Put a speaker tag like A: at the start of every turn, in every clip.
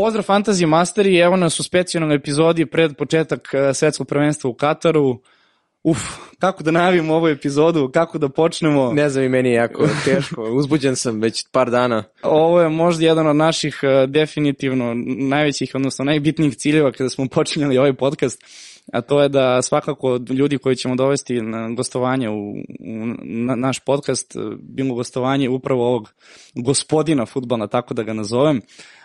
A: pozdrav Fantasy Masteri, evo nas u specijalnoj epizodi pred početak e, svetskog prvenstva u Kataru. Uf, kako da najavim ovu epizodu, kako da počnemo?
B: Ne znam i meni je jako teško, uzbuđen sam već par dana.
A: Ovo je možda jedan od naših e, definitivno najvećih, odnosno najbitnijih ciljeva kada smo počinjali ovaj podcast, a to je da svakako ljudi koji ćemo dovesti na gostovanje u, u na, naš podcast, e, bilo gostovanje upravo ovog gospodina futbala, tako da ga nazovem,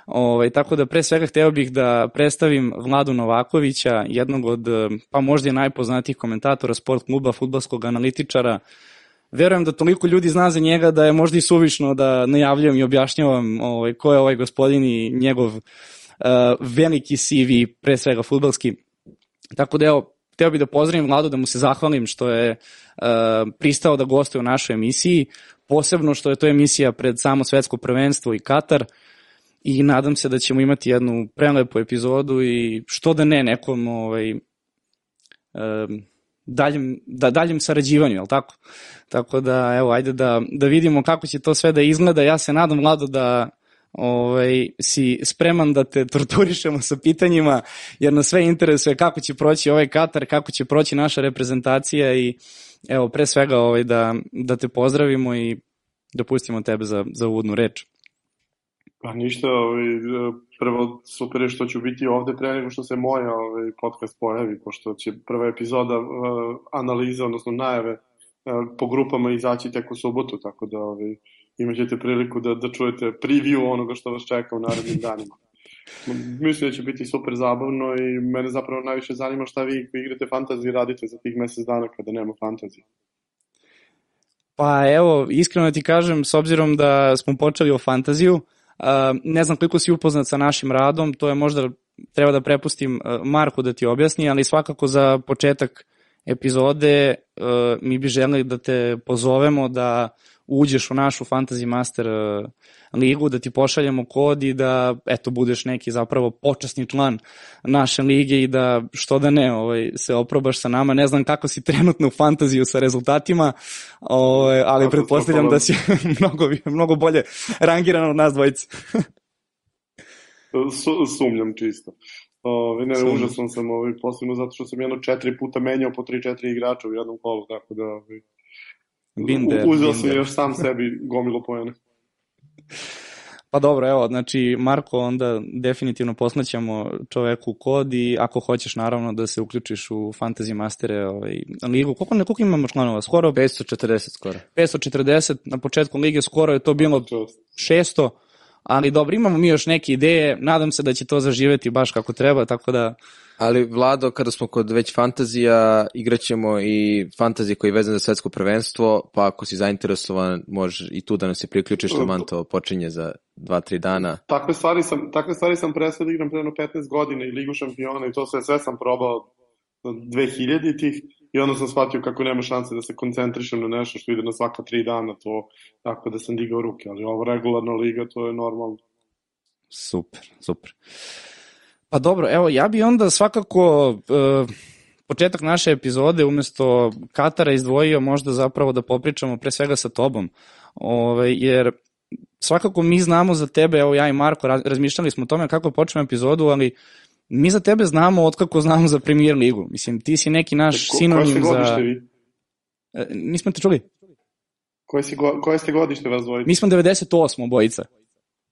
A: Ovaj, tako da pre svega hteo bih da predstavim Vladu Novakovića, jednog od, pa možda i najpoznatijih komentatora sport kluba, futbalskog analitičara. Verujem da toliko ljudi zna za njega da je možda i suvišno da najavljujem i objašnjavam ovaj, ko je ovaj gospodin i njegov uh, veliki CV, pre svega futbalski. Tako da evo, hteo bih da pozdravim Vladu, da mu se zahvalim što je uh, pristao da gostuje u našoj emisiji, posebno što je to emisija pred samo svetsko prvenstvo i Katar. Uh, i nadam se da ćemo imati jednu prelepu epizodu i što da ne nekom ovaj, um, daljem, da, daljem sarađivanju, jel tako? Tako da, evo, ajde da, da vidimo kako će to sve da izgleda. Ja se nadam, Vlado, da ovaj, si spreman da te torturišemo sa pitanjima, jer nas sve interesuje kako će proći ovaj Katar, kako će proći naša reprezentacija i evo, pre svega ovaj, da, da te pozdravimo i da pustimo tebe za, za uvodnu reč.
C: Pa ništa, ovaj, prvo super je što ću biti ovde pre nego što se moj ovaj, podcast pojavi, pošto će prva epizoda uh, analize, odnosno najave uh, po grupama izaći tek u subotu, tako da ovaj, imat ćete priliku da, da čujete preview onoga što vas čeka u narednim danima. Mislim da će biti super zabavno i mene zapravo najviše zanima šta vi koji igrate fantasy radite za tih mesec dana kada nema fantasy.
A: Pa evo, iskreno ti kažem, s obzirom da smo počeli o fantaziju, ne znam koliko si upoznat sa našim radom, to je možda treba da prepustim Marku da ti objasni, ali svakako za početak epizode mi bi želeli da te pozovemo da uđeš u našu Fantasy Master ligu, da ti pošaljemo kod i da eto budeš neki zapravo počasni član naše lige i da što da ne ovaj, se oprobaš sa nama. Ne znam kako si trenutno u fantaziju sa rezultatima, ovaj, ali pretpostavljam da si mnogo, mnogo bolje rangiran od nas dvojice.
C: Su, sumnjam čisto. Ove, ne, Sumnjam. užasno sam ovaj, posebno zato što sam jedno četiri puta menjao po tri, četiri igrača u jednom kolu, tako da ovaj, Binder, uzeo sam još sam sebi gomilo pojene.
A: Pa dobro, evo, znači Marko onda definitivno poslaćemo čoveku kod i ako hoćeš naravno da se uključiš u Fantasy Mastere ovaj, ligu. Koliko, koliko imamo članova? Skoro?
B: 540 skoro.
A: 540, na početku lige skoro je to bilo 600, ali dobro, imamo mi još neke ideje, nadam se da će to zaživeti baš kako treba, tako da
B: Ali Vlado, kada smo kod već fantazija, igraćemo i fantazije koji je vezan za svetsko prvenstvo, pa ako si zainteresovan, može i tu da nas se priključiš, što to počinje za 2-3 dana.
C: Takve stvari sam, takve stvari sam presao da igram pre 15 godina i Ligu šampiona i to sve, sve sam probao 2000-ih i onda sam shvatio kako nema šanse da se koncentrišem na nešto što ide na svaka 3 dana, to tako da sam digao ruke, ali ovo regularna liga, to je normalno.
A: Super, super. Pa dobro, evo, ja bi onda svakako uh, početak naše epizode umesto Katara izdvojio možda zapravo da popričamo pre svega sa tobom, Ove, jer svakako mi znamo za tebe, evo ja i Marko razmišljali smo o tome kako počnemo epizodu, ali mi za tebe znamo otkako znamo za Premier ligu. Mislim, ti si neki naš Ko, sinonim za... Vi? E, nismo te čuli?
C: Koje, si go, koje ste godište vas dvojice?
A: Mi smo 98 bojica.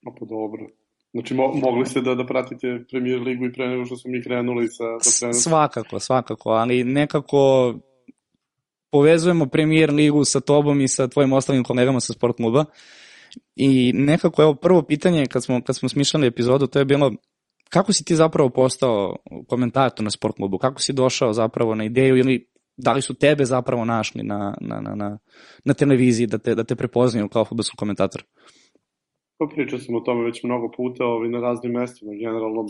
C: A pa dobro. Znači, mo mogli ste da, da pratite Premier ligu i pre nego što smo mi krenuli sa, sa
A: trenutom? Svakako, svakako, ali nekako povezujemo Premier ligu sa tobom i sa tvojim ostalim kolegama sa sport kluba. I nekako, evo, prvo pitanje kad smo, kad smo smišljali epizodu, to je bilo kako si ti zapravo postao komentator na sport klubu? Kako si došao zapravo na ideju ili da li su tebe zapravo našli na, na, na, na, na televiziji da te, da te prepoznaju kao futbolskog komentatora?
C: Pa pričao sam o tome već mnogo puta ovaj, na raznim mestima. Generalno,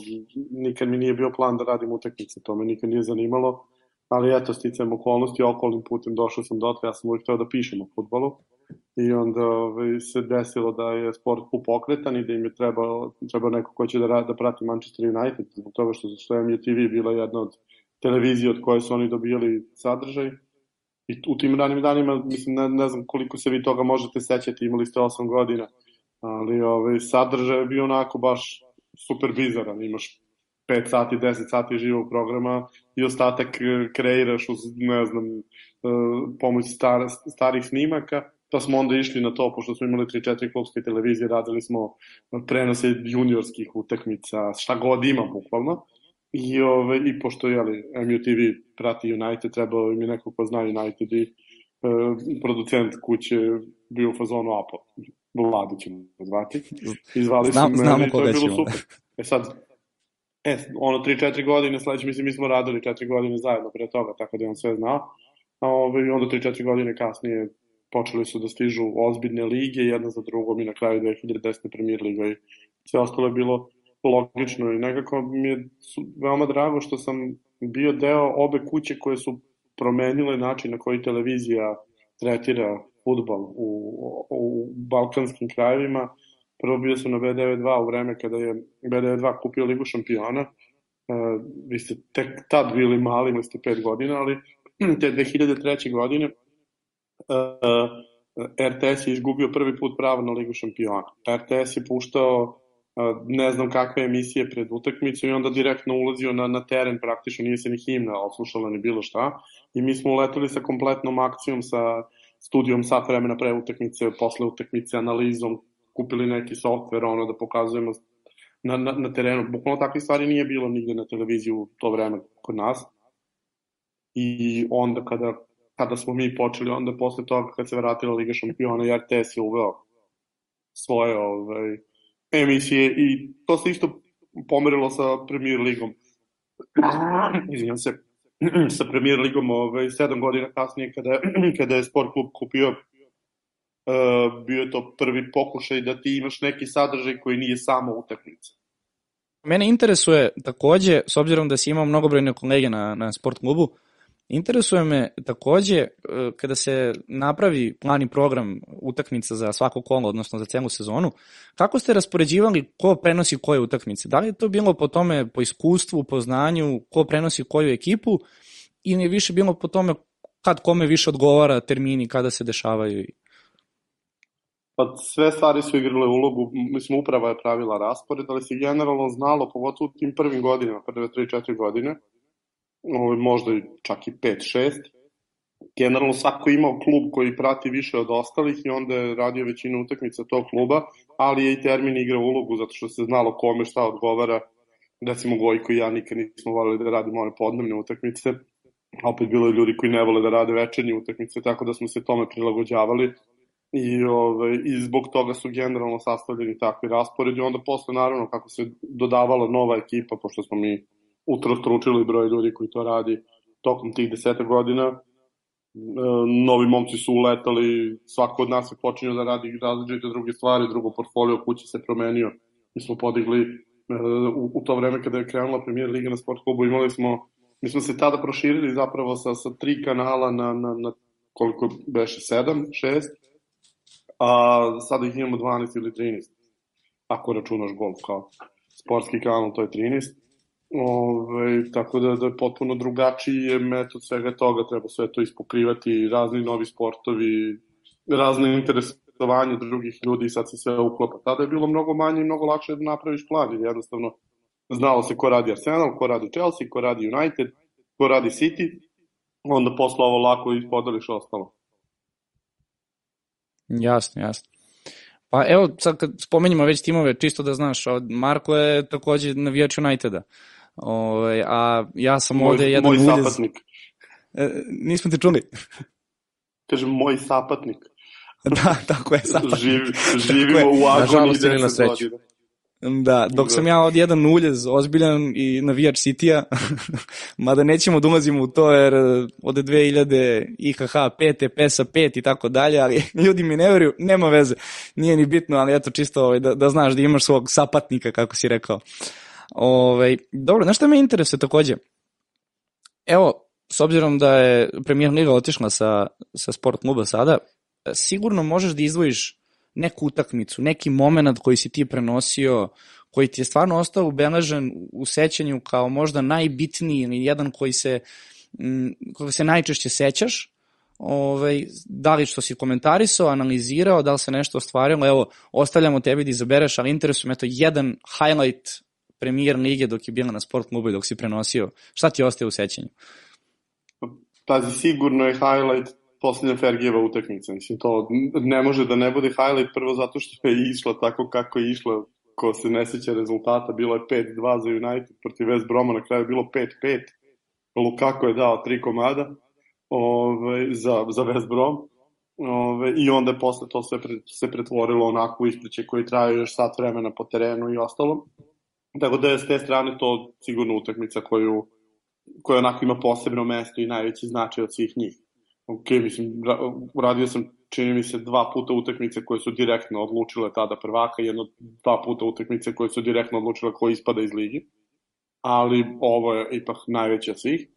C: nikad mi nije bio plan da radim utakmice, to me nikad nije zanimalo. Ali eto, sticajem okolnosti, okolnim putem došao sam dotle, ja sam uvijek htio da pišem o futbolu. I onda ovaj, se desilo da je sport pokretan i da im je trebao, trebao neko ko će da, da prati Manchester United, zbog toga što, što je MUTV bila jedna od televizije od koje su oni dobijali sadržaj. I u tim ranim danima, mislim, ne, ne znam koliko se vi toga možete sećati, imali ste 8 godina ali ovaj, sadržaj je bio onako baš super bizaran, imaš 5 sati, 10 sati živog programa i ostatak kreiraš uz, ne znam, e, pomoć star, starih snimaka, pa smo onda išli na to, pošto smo imali 3-4 klubske televizije, radili smo prenose juniorskih utakmica, šta god ima bukvalno, i, ove, i pošto jeli, MUTV prati United, trebao mi neko ko zna United i e, producent kuće bio u fazonu Apo, Vladu ćemo zvati.
A: Izvali Znam, su mene i to je bilo ćemo. super.
C: E sad, E, ono, 3-4 godine, sledeće, mislim, mi smo radili 4 godine zajedno pre toga, tako da je on sve znao. A ove, onda 3-4 godine kasnije počeli su da stižu ozbiljne lige, jedna za drugom i na kraju 2010. premier liga i sve ostalo je bilo logično i nekako mi je veoma drago što sam bio deo obe kuće koje su promenile način na koji televizija tretira futbol u, u balkanskim krajevima Prvo bio sam na B92 u vreme kada je B92 kupio Ligu šampiona. Uh, vi ste tek tad bili mali, imali ste pet godina, ali te 2003. godine e, RTS je izgubio prvi put pravo na Ligu šampiona. RTS je puštao uh, ne znam kakve emisije pred utakmicu i onda direktno ulazio na, na teren, praktično nije se ni himna oslušala ni bilo šta. I mi smo uleteli sa kompletnom akcijom, sa studijom sat vremena pre utakmice, posle utakmice, analizom, kupili neki softver, ono, da pokazujemo na, na, na terenu. Bukvalno takve stvari nije bilo nigde na televiziji u to vreme kod nas. I onda kada, kada smo mi počeli, onda posle toga kad se vratila Liga šampiona i RTS je uveo svoje ovaj, emisije i to se isto pomerilo sa Premier Ligom. Izvinjam se, sa Premier Ligom ovaj, sedam godina kasnije kada, kada je Sport klub kupio uh, bio je to prvi pokušaj da ti imaš neki sadržaj koji nije samo utakmica.
A: Mene interesuje takođe, s obzirom da si imao mnogobrojne kolege na, na sport klubu, interesuje me takođe e, kada se napravi plan i program utakmica za svako kolo, odnosno za celu sezonu, kako ste raspoređivali ko prenosi koje utakmice? Da li je to bilo po tome, po iskustvu, po znanju, ko prenosi koju ekipu ili je više bilo po tome kad kome više odgovara termini, kada se dešavaju
C: Pa sve stvari su igrale ulogu, mislim uprava je pravila raspored, ali se generalno znalo, pogotovo u tim prvim godinama, prve 3-4 godine, možda čak i 5-6, generalno svako imao klub koji prati više od ostalih i onda je radio većinu utakmica tog kluba, ali je i termin igra ulogu zato što se znalo kome šta odgovara. Recimo Gojko i ja nikad nismo volili da radimo one podnevne utakmice, a opet bilo je ljudi koji ne vole da rade večernje utakmice, tako da smo se tome prilagođavali i, ove, i zbog toga su generalno sastavljeni takvi rasporedi. Onda posle, naravno, kako se dodavala nova ekipa, pošto smo mi utrostručili broj ljudi koji to radi tokom tih deseta godina, e, novi momci su uletali, svako od nas je počinio da radi različite druge stvari, drugo portfolio kuće se promenio. Mi smo podigli e, u, u to vreme kada je krenula premijer Liga na sport klubu, imali smo, mi smo se tada proširili zapravo sa, sa tri kanala na, na, na koliko beše, sedam, šest, a sada ih imamo 12 ili 13, ako računaš golf kao sportski kanal, to je 13. Ove, tako da, da je potpuno drugačiji je metod svega toga, treba sve to ispokrivati, razni novi sportovi, razne interesovanje drugih ljudi i sad se sve uklopa. Tada je bilo mnogo manje i mnogo lakše da napraviš plan, jer jednostavno znalo se ko radi Arsenal, ko radi Chelsea, ko radi United, ko radi City, onda posle ovo lako ispodališ ostalo.
A: Jasno, jasno. Pa evo, sad kad spomenjamo već timove, čisto da znaš, Marko je takođe navijač Uniteda. Ove, ovaj, a ja sam moj, ovde jedan
C: moj uljez... Moj sapatnik.
A: E, nismo te čuli.
C: Kažem, moj sapatnik.
A: da, tako je, sapatnik.
C: Živ, živimo u agoni 10 godina.
A: Da, dok sam ja od jedan uljez ozbiljan i navijač City-a, mada nećemo da ulazimo u to jer eh, od 2000 IHH 5, PESA 5 i tako dalje, ali ljudi mi ne veruju, nema veze, nije ni bitno, ali eto čisto ovaj, da, da znaš da imaš svog sapatnika, kako si rekao. Ovaj, dobro, znaš šta me interesuje takođe? Evo, s obzirom da je premijer Liga otišla sa, sa sport kluba sada, sigurno možeš da izdvojiš neku utakmicu, neki moment koji si ti prenosio, koji ti je stvarno ostao ubeležen u sećanju kao možda najbitniji ili jedan koji se, koji se najčešće sećaš, ovaj, da li što si komentarisao, analizirao, da li se nešto ostvarilo, evo, ostavljamo tebi da izabereš, ali interesuje me to jedan highlight premijer lige dok je bila na sport klubu i dok si prenosio? Šta ti ostaje u sećanju?
C: Pazi, sigurno je highlight posljednja Fergijeva utakmica. Mislim, to ne može da ne bude highlight prvo zato što je išla tako kako je išla ko se ne seća rezultata, bilo je 5-2 za United protiv West Broma, na kraju je bilo 5-5. Lukaku je dao tri komada ove, za, za West Brom. Ove, I onda je posle to sve pre, se pretvorilo onako u ispriče koji traju još sat vremena po terenu i ostalo. Tako da je s te strane to sigurno utakmica koju, koja onako ima posebno mesto i najveći značaj od svih njih. Ok, mislim, uradio sam čini mi se dva puta utakmice koje su direktno odlučile tada prvaka, jedno dva puta utakmice koje su direktno odlučile ko ispada iz ligi. Ali ovo je ipak najveća svih.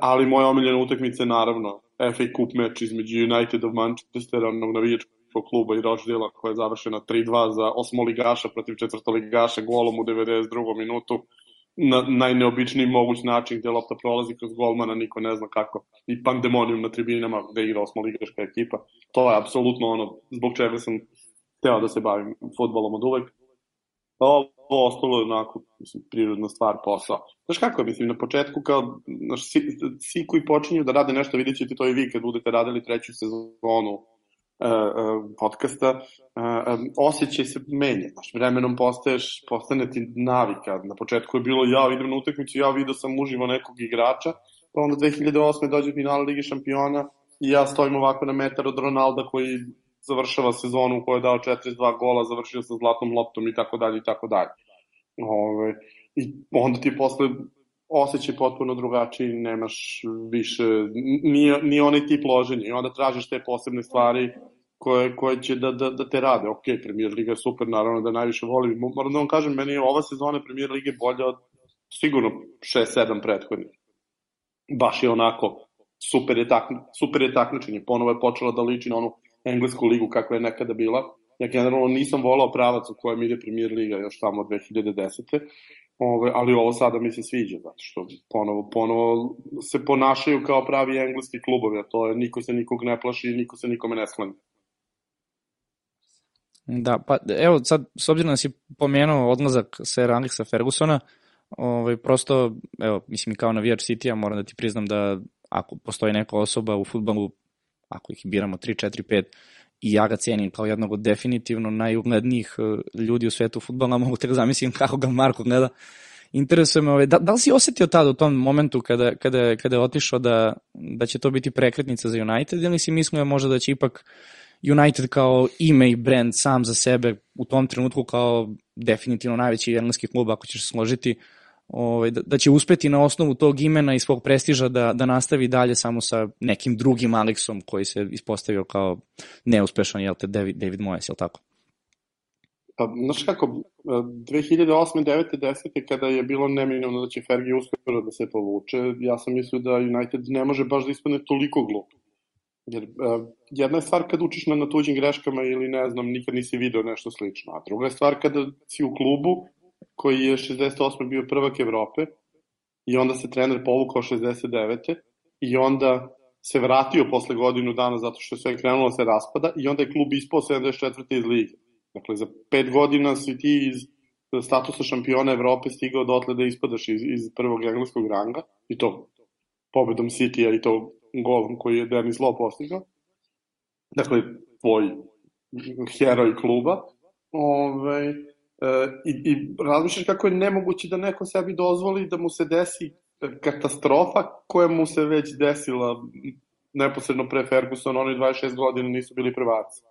C: Ali moja omiljena utakmica je naravno FA Cup meč između United of Manchestera, navijačkog kluba i Rochdale koja je završena 3-2 za osmoligaša protiv četvrtoligaša golom u 92. minutu na najneobičniji moguć način gde lopta prolazi kroz golmana, niko ne zna kako. I pandemonijum na tribinama gde igra osmoligaška ekipa. To je apsolutno ono zbog čega sam teo da se bavim futbolom od uvek. Ovo ostalo je onako, mislim, prirodna stvar, posao. Znaš kako je, mislim, na početku kao, znaš, svi, svi koji počinju da rade nešto, vidjet ćete to i vi kad budete radili treću sezonu podcasta, uh, osjećaj se menja, znaš, vremenom postaješ, postane ti navika, na početku je bilo ja idem na utakmicu, ja vidio sam uživo nekog igrača, pa onda 2008. dođe finale Lige šampiona i ja stojim ovako na metar od Ronalda koji završava sezonu u kojoj je dao 42 gola, završio sa zlatnom loptom i tako dalje i tako dalje. Ove, I onda ti posle osjećaj potpuno drugačiji, nemaš više, nije, nije onaj tip loženja i onda tražiš te posebne stvari koje, koje će da, da, da te rade. Ok, Premier Liga je super, naravno da najviše volim. Moram da vam kažem, meni je ova sezona Premier Lige bolja od sigurno 6-7 prethodnih. Baš je onako, super je, tak, super je takmičenje. Ponovo je počela da liči na onu englesku ligu kakva je nekada bila. Ja generalno nisam volao pravac u kojem ide Premier Liga još tamo od 2010. Ove, ali ovo sada mi se sviđa, zato što ponovo, ponovo se ponašaju kao pravi engleski klubovi, a to je niko se nikog ne plaši i niko se nikome ne sklanja.
A: Da, pa evo sad, s obzirom da si pomenuo odlazak Sir Alexa Fergusona, ovaj, prosto, evo, mislim kao navijač City-a moram da ti priznam da ako postoji neka osoba u futbalu, ako ih biramo 3, 4, 5, i ja ga cenim kao jednog od definitivno najuglednijih e, ljudi u svetu futbola, mogu te da zamislim kako ga Marko gleda. Interesuje me, ovaj, da, da li si osetio tada u tom momentu kada, kada, kada je otišao da, da će to biti prekretnica za United ili si mislio možda da će ipak United kao ime i brand sam za sebe u tom trenutku kao definitivno najveći engleski klub ako ćeš složiti ovaj, da, da će uspeti na osnovu tog imena i svog prestiža da, da nastavi dalje samo sa nekim drugim Alexom koji se ispostavio kao neuspešan, jel te, David, David Moyes, jel tako?
C: Pa, znaš kako, 2008. 9. 10. kada je bilo neminovno da će Fergie uskoro da se povuče, ja sam mislio da United ne može baš da ispane toliko glup. Jer uh, jedna je stvar kad učiš na, na tuđim greškama ili ne znam, nikad nisi video nešto slično, a druga je stvar kada si u klubu koji je 68. bio prvak Evrope i onda se trener povukao 69. i onda se vratio posle godinu dana zato što je sve krenulo da se raspada i onda je klub ispao 74. iz lige. Dakle, za pet godina si ti iz statusa šampiona Evrope stigao dotle da ispadaš iz, iz prvog engleskog ranga i to pobedom City-a i to golom koji je Denis Lowe postigao. Dakle, tvoj heroj kluba. Ove, ovaj, i, i razmišljaš kako je nemoguće da neko sebi dozvoli da mu se desi katastrofa koja mu se već desila neposredno pre Ferguson, oni 26 godina nisu bili prvaci.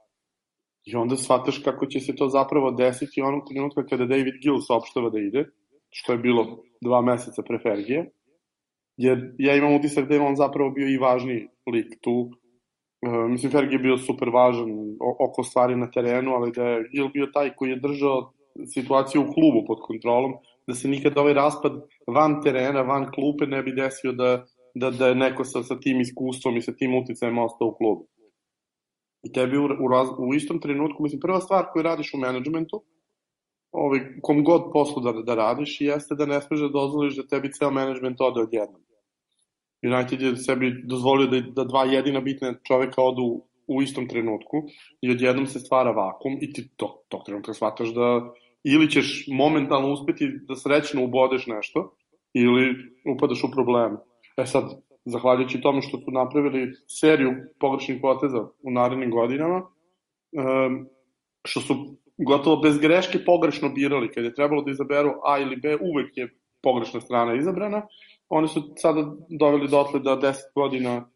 C: I onda shvataš kako će se to zapravo desiti onog trenutka kada David Gill saopštava da ide, što je bilo dva meseca pre Fergije, jer ja imam utisak da je on zapravo bio i važniji lik tu. Uh, mislim, Fergie je bio super važan oko stvari na terenu, ali da je Gill bio taj koji je držao situaciju u klubu pod kontrolom, da se nikad ovaj raspad van terena, van klupe ne bi desio da, da, da je neko sa, sa tim iskustvom i sa tim uticajem ostao u klubu. I tebi u, u, raz, u istom trenutku, mislim, prva stvar koju radiš u menadžmentu, ovaj, kom god poslu da, da radiš, jeste da ne smeš da dozvoliš da tebi ceo menadžment ode odjednom. United je sebi dozvolio da, da dva jedina bitna čoveka odu u istom trenutku i odjednom se stvara vakum i ti to, tog trenutka shvataš da ili ćeš momentalno uspeti da srećno ubodeš nešto, ili upadaš u probleme. E sad, zahvaljujući tome što su napravili seriju pogrešnih poteza u narednim godinama, što su gotovo bez greške pogrešno birali, kad je trebalo da izaberu A ili B, uvek je pogrešna strana izabrana, oni su sada doveli dotle da 10 godina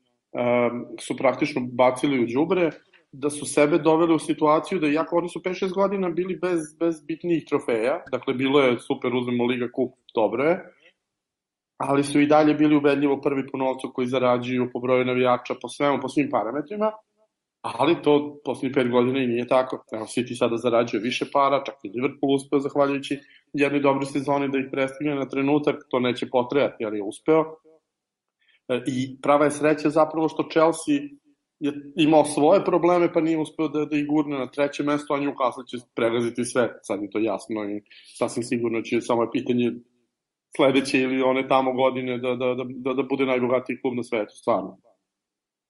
C: su praktično bacili u džubre, da su sebe doveli u situaciju da iako oni su 5-6 godina bili bez, bez bitnijih trofeja, dakle bilo je super, uzmemo Liga Kup, dobro je, ali su i dalje bili ubedljivo prvi po novcu koji zarađuju po broju navijača, po svemu, po svim parametrima, ali to poslednjih pet godina i nije tako. Evo, City sada zarađuje više para, čak i Liverpool uspeo zahvaljujući jednoj dobroj sezoni da ih prestigne na trenutak, to neće potrejati, ali je uspeo. E, I prava je sreća zapravo što Chelsea je imao svoje probleme pa nije uspeo da, da ih gurne na treće mesto, a Newcastle će pregaziti sve, sad je to jasno i sasvim sigurno će samo je pitanje sledeće ili one tamo godine da, da, da, da, da bude najbogatiji klub na svetu, stvarno.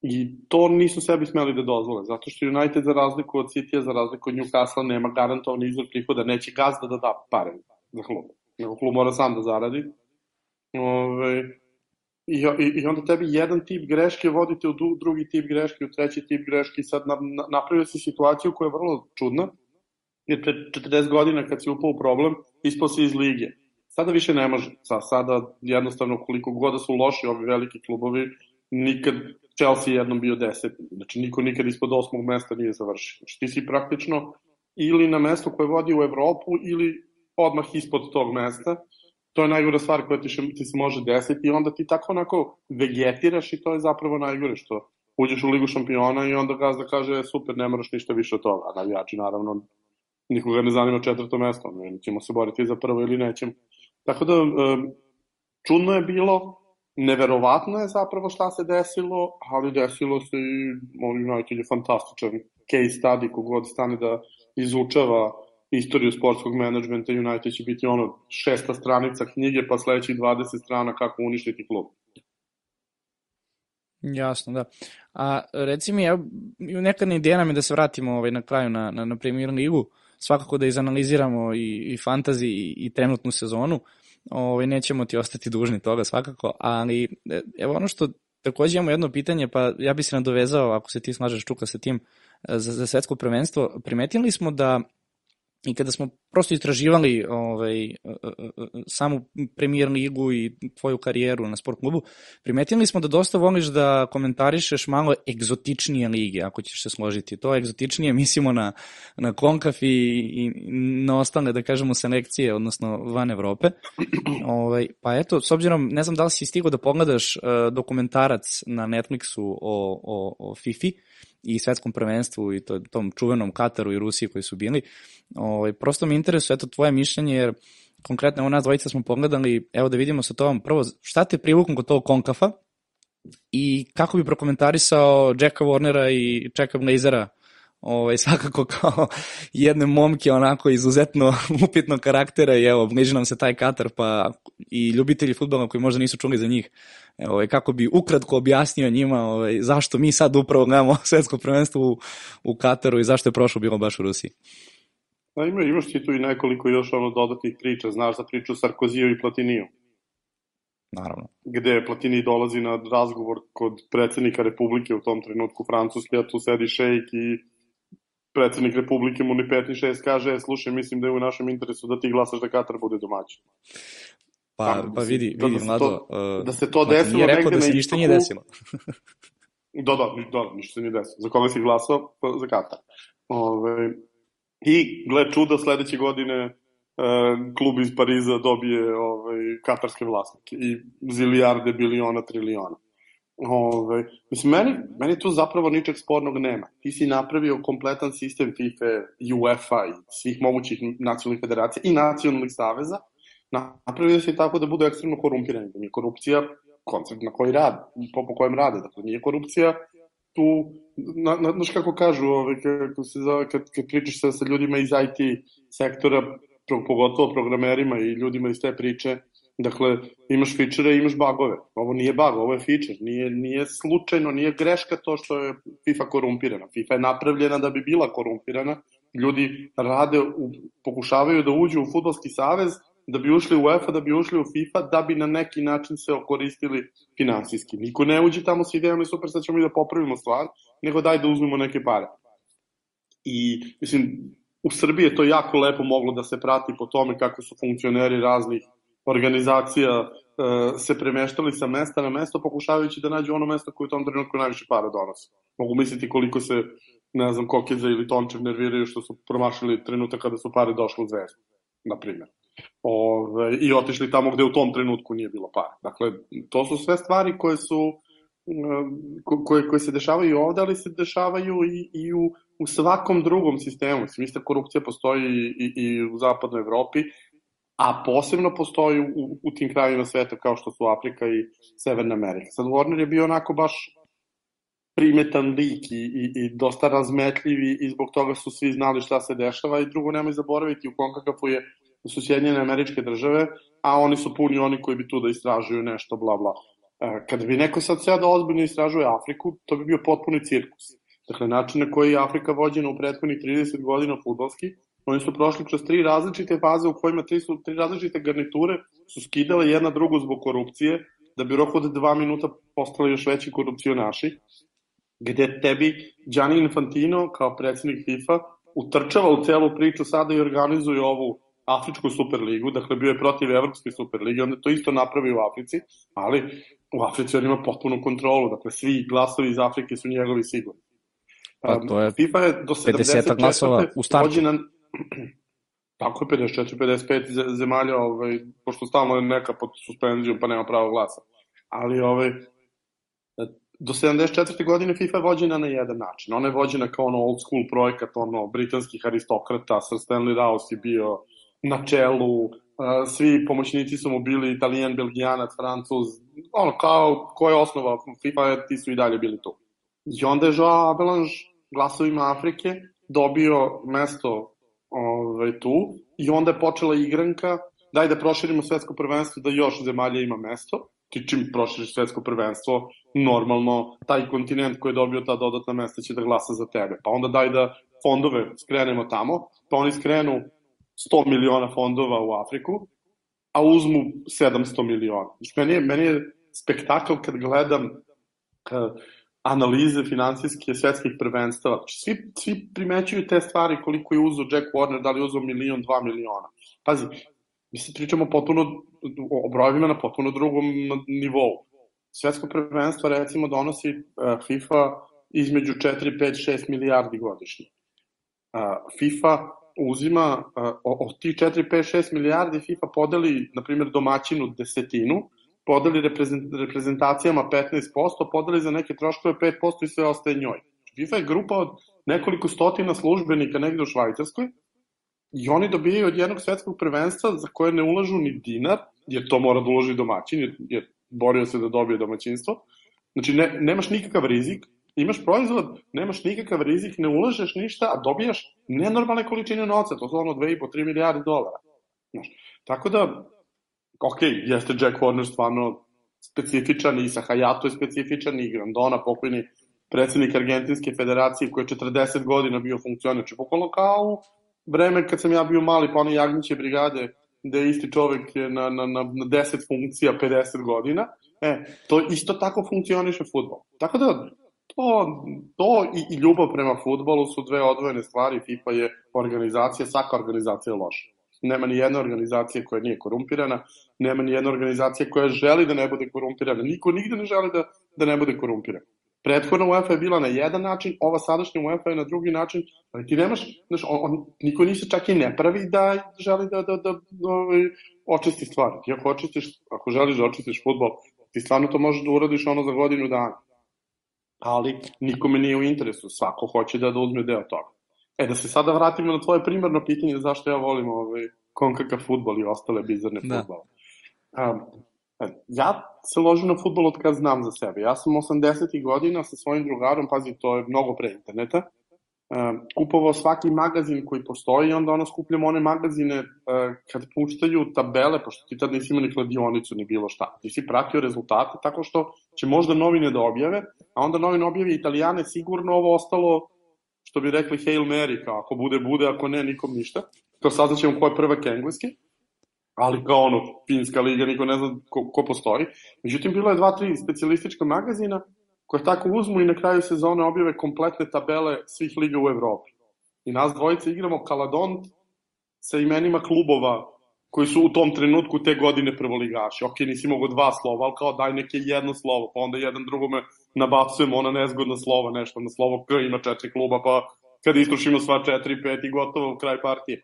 C: I to nisu sebi smeli da dozvole, zato što United za razliku od City, za razliku od Newcastle nema garantovan izvor prihoda, neće gazda da da pare za klub. Nego klub mora sam da zaradi. Ove, i, i, I onda tebi jedan tip greške vodite u drugi tip greške, u treći tip greške i sad na, na, napravio si situaciju koja je vrlo čudna, jer pre 40 godina kad si upao u problem, ispao si iz lige Sada više ne može. Sa, sada jednostavno koliko god da su loši ovi veliki klubovi, nikad Chelsea jednom bio deseti. Znači niko nikad ispod osmog mesta nije završio. Znači ti si praktično ili na mesto koje vodi u Evropu ili odmah ispod tog mesta. To je najgora stvar koja ti, ti se može desiti i onda ti tako onako vegetiraš i to je zapravo najgore što uđeš u ligu šampiona i onda gazda kaže super, ne moraš ništa više od toga. A navijači naravno nikoga ne zanima četvrto mesto, ne ćemo se boriti za prvo ili nećemo. Tako da, čudno je bilo, neverovatno je zapravo šta se desilo, ali desilo se i United je fantastičan case study kogod stane da izučava istoriju sportskog menadžmenta United će biti ono šesta stranica knjige pa sledećih 20 strana kako uništiti klub.
A: Jasno, da. A reci mi, ja, neka ideja nam je da se vratimo ovaj, na kraju na, na, na Premier Ligu, svakako da izanaliziramo i, i fantasy i, i trenutnu sezonu ovaj, nećemo ti ostati dužni toga svakako, ali e, evo ono što takođe imamo jedno pitanje, pa ja bi se nadovezao, ako se ti slažeš Čuka sa tim, e, za, za svetsko prvenstvo, primetili smo da I kada smo prosto istraživali ovaj, e, e, e, samu premier ligu i tvoju karijeru na sport klubu, primetili smo da dosta voliš da komentarišeš malo egzotičnije lige, ako ćeš se složiti. To egzotičnije mislimo na, na konkaf i, i na ostale, da kažemo, selekcije, odnosno van Evrope. Ovaj, pa eto, s obzirom, ne znam da li si stigo da pogledaš uh, dokumentarac na Netflixu o, o, o FIFA, i svetskom prvenstvu i to, tom čuvenom Kataru i Rusiji koji su bili. Ovaj, prosto mi interesuje eto tvoje mišljenje jer konkretno evo nas dvojica smo pogledali, evo da vidimo sa tom, prvo šta te privuknu kod tog konkafa i kako bi prokomentarisao Jacka Warnera i Jacka Blazera ovaj, svakako kao jedne momke onako izuzetno upitnog karaktera i evo, bliži nam se taj Katar pa i ljubitelji futbola koji možda nisu čuli za njih, ovaj, kako bi ukratko objasnio njima ovaj, zašto mi sad upravo gledamo svetsko prvenstvo u, u Kataru i zašto je prošlo bilo baš u Rusiji.
C: Da, ima, imaš ti tu i nekoliko još ono dodatnih priča, znaš za priču Sarkoziju i Platiniju.
A: Naravno.
C: Gde Platini dolazi na razgovor kod predsednika Republike u tom trenutku Francuske, a tu sedi šejk i predsednik Republike mu ni 5 ni 6 kaže, e, slušaj, mislim da je u našem interesu da ti glasaš da Katar bude domaćin.
A: Pa, Tam, pa vidi, da, vidi, da Mlado,
C: to, da se to desilo nije
A: rekao da se ništa nije desilo.
C: da, da, da, ništa se nije desilo. Za koga si glasao? Pa, za Katar. Ove, I, gle čuda, sledeće godine e, klub iz Pariza dobije ovaj, katarske vlasnike i zilijarde, biliona, triliona. Ove, mislim, meni, meni tu zapravo ničeg spornog nema. Ti si napravio kompletan sistem FIFA, UEFA i svih mogućih nacionalnih federacija i nacionalnih saveza. Napravio si tako da budu ekstremno korumpirani. Da nije korupcija koncept na koji rade, po, po kojem rade. Dakle, nije korupcija tu, na, na, znaš kako kažu, ove, kako se zove, kad, kad pričaš sa, sa ljudima iz IT sektora, pro, pogotovo programerima i ljudima iz te priče, Dakle, imaš feature i imaš bugove. Ovo nije bug, ovo je feature. Nije, nije slučajno, nije greška to što je FIFA korumpirana. FIFA je napravljena da bi bila korumpirana, ljudi rade, u, pokušavaju da uđu u futbolski savez, da bi ušli u UEFA, da bi ušli u FIFA, da bi na neki način se okoristili finansijski. Niko ne uđe tamo sa idejama i super, sad ćemo mi da popravimo stvar, nego daj da uzmemo neke pare. I, mislim, u Srbiji je to jako lepo moglo da se prati po tome kako su funkcioneri raznih organizacija e, se premeštali sa mesta na mesto pokušavajući da nađu ono mesto koje u tom trenutku najviše para donosi. Mogu misliti koliko se, ne znam, Kokeza ili Tončev nerviraju što su promašili trenutak kada su pare došle u zvezdu, na primjer. Ove, I otišli tamo gde u tom trenutku nije bilo para. Dakle, to su sve stvari koje su koje, koje se dešavaju ovde, ali se dešavaju i, i u, u svakom drugom sistemu. Mislim, korupcija postoji i, i u zapadnoj Evropi, a posebno postoji u, u tim krajima sveta kao što su Afrika i Severna Amerika. Sad Warner je bio onako baš primetan lik i, i, i dosta razmetljiv i, zbog toga su svi znali šta se dešava i drugo nemoj zaboraviti u konkakafu je su Sjedinjene američke države, a oni su puni oni koji bi tu da istražuju nešto, bla bla. E, kada bi neko sad sve da ozbiljno istražuje Afriku, to bi bio potpuni cirkus. Dakle, način na koji je Afrika vođena u prethodnih 30 godina futbolski, oni su prošli kroz tri različite faze u kojima tri, su, tri različite garniture su skidale jedna drugu zbog korupcije, da bi rok od dva minuta postali još veći korupcionaši, gde tebi Gianni Infantino kao predsednik FIFA utrčava u celu priču sada i organizuje ovu Afričku superligu, dakle bio je protiv Evropske superlige, onda to isto napravi u Africi, ali u Africi on ima potpunu kontrolu, dakle svi glasovi iz Afrike su njegovi sigurni.
A: Pa to je
C: FIFA je do
A: 50 glasova u startu.
C: Na, tako je 54-55 zemalja, ovaj, pošto stalno je neka pod suspenzijom pa nema pravo glasa. Ali ovaj, do 74. godine FIFA je vođena na jedan način. Ona je vođena kao ono old school projekat, ono britanskih aristokrata, Sir Stanley Rouse je bio na čelu, svi pomoćnici su mu bili italijan, belgijanac, francuz, ono kao ko je osnova FIFA, ti su i dalje bili tu. I onda je Joao Abelange glasovima Afrike dobio mesto ovaj, tu i onda je počela igranka daj da proširimo svetsko prvenstvo da još zemalja ima mesto ti čim proširiš svetsko prvenstvo, normalno taj kontinent koji je dobio ta dodatna mesta će da glasa za tebe. Pa onda daj da fondove skrenemo tamo, pa oni skrenu 100 miliona fondova u Afriku, a uzmu 700 miliona. Meni je, meni je spektakl kad gledam uh, analize financijske svetskih prvenstava. Znači, svi, svi primećuju te stvari koliko je uzao Jack Warner, da li je uzao milion, dva miliona. Pazi, mi se pričamo potpuno o brojevima na potpuno drugom nivou. Svetsko prvenstvo recimo donosi uh, FIFA između 4, 5, 6 milijardi godišnje. Uh, FIFA uzima od tih 4, 5, 6 milijardi FIFA podeli, na primjer, domaćinu desetinu, podeli reprezentacijama 15%, podeli za neke troškove 5% i sve ostaje njoj. FIFA je grupa od nekoliko stotina službenika negde u Švajcarskoj i oni dobijaju od jednog svetskog prvenstva za koje ne ulažu ni dinar, jer to mora da uloži domaćin, jer, jer borio se da dobije domaćinstvo. Znači, ne, nemaš nikakav rizik, imaš proizvod, nemaš nikakav rizik, ne ulažeš ništa, a dobijaš nenormalne količine novca, to su ono 2,5-3 milijarde dolara. Znaš, tako da, ok, jeste Jack Warner stvarno specifičan i Sahajato je specifičan i Grandona, pokojni predsednik Argentinske federacije koji je 40 godina bio funkcioner, znači pokolo kao vreme kad sam ja bio mali, pa one Jagnjiće brigade, gde je isti čovek na, na, na, na 10 funkcija 50 godina, e, to isto tako funkcioniše futbol. Tako da, to, to i, i ljubav prema futbolu su dve odvojene stvari. FIFA je organizacija, svaka organizacija je loša. Nema ni jedna organizacija koja nije korumpirana, nema ni jedna organizacija koja želi da ne bude korumpirana. Niko nigde ne želi da, da ne bude korumpiran. Prethodna UEFA je bila na jedan način, ova sadašnja UEFA je na drugi način, ali ti nemaš, znaš, on, on, niko nisi čak i ne pravi da želi da, da, da, da očisti stvari. Ti ako očistiš, ako želiš da očistiš futbol, ti stvarno to možeš da uradiš ono za godinu dana ali nikome nije u interesu, svako hoće da, da uzme deo toga. E, da se sada vratimo na tvoje primarno pitanje zašto ja volim ovaj, konkakav futbol i ostale bizarne da. futbole. Um, ja se ložim na futbol od kad znam za sebe. Ja sam 80. godina sa svojim drugarom, pazi, to je mnogo pre interneta, kupovao svaki magazin koji postoji i onda ono skupljamo one magazine uh, kad puštaju tabele, pošto ti tad nisi imao ni kladionicu ni bilo šta. Ti si pratio rezultate tako što će možda novine da objave, a onda novine objave italijane sigurno ovo ostalo što bi rekli Hail Mary, kao ako bude, bude, ako ne, nikom ništa. Kao saznaćemo ko je prvak engleski, ali kao ono, finska liga, niko ne zna ko, ko postoji. Međutim, bilo je dva, tri specialistička magazina koje tako uzmu i na kraju sezone objave kompletne tabele svih liga u Evropi. I nas dvojice igramo Kaladont sa imenima klubova koji su u tom trenutku te godine prvoligaši. Ok, nisi mogo dva slova, ali kao daj neke jedno slovo, pa onda jedan drugome nabacujemo ona nezgodna slova, nešto na slovo K ima četiri kluba, pa kad istrušimo sva četiri, pet i gotovo, kraj partije.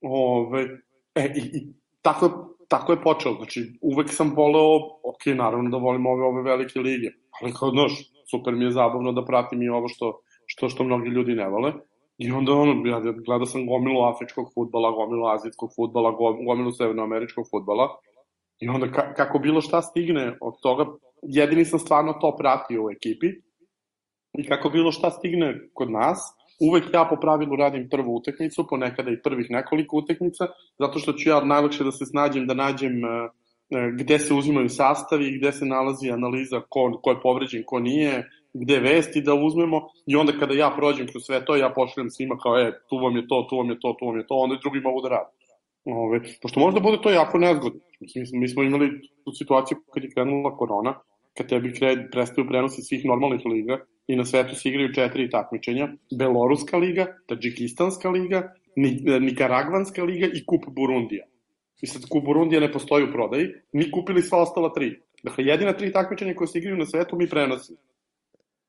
C: Ove, e, i, i tako, tako je počelo. Znači, uvek sam voleo, ok, naravno da volim ove, ove velike lige, ali kao, znaš, super mi je zabavno da pratim i ovo što, što, što mnogi ljudi ne vole. I onda ono, ja gledao sam gomilu afričkog futbala, gomilu azijskog futbala, gomilu severnoameričkog futbala. I onda ka, kako bilo šta stigne od toga, jedini sam stvarno to pratio u ekipi. I kako bilo šta stigne kod nas, uvek ja po pravilu radim prvu utakmicu, ponekada i prvih nekoliko utakmica, zato što ću ja najlakše da se snađem, da nađem e, e, gde se uzimaju sastavi, gde se nalazi analiza ko, ko je povređen, ko nije, gde vesti da uzmemo i onda kada ja prođem kroz sve to, ja pošaljem svima kao, e, tu vam je to, tu vam je to, tu vam je to, onda i drugi mogu da rade. Ove, pošto možda bude to jako nezgodno. Mislim, mi smo imali tu situaciju kad je krenula korona, kad tebi kre, prestaju prenosi svih normalnih liga i na svetu se igraju četiri takmičenja, Beloruska liga, Tadžikistanska liga, Nikaragvanska liga i Kup Burundija. I sad Kup Burundija ne postoji u prodaji, mi kupili sva ostala tri. Dakle, jedina tri takmičenja koje se igraju na svetu mi prenosimo.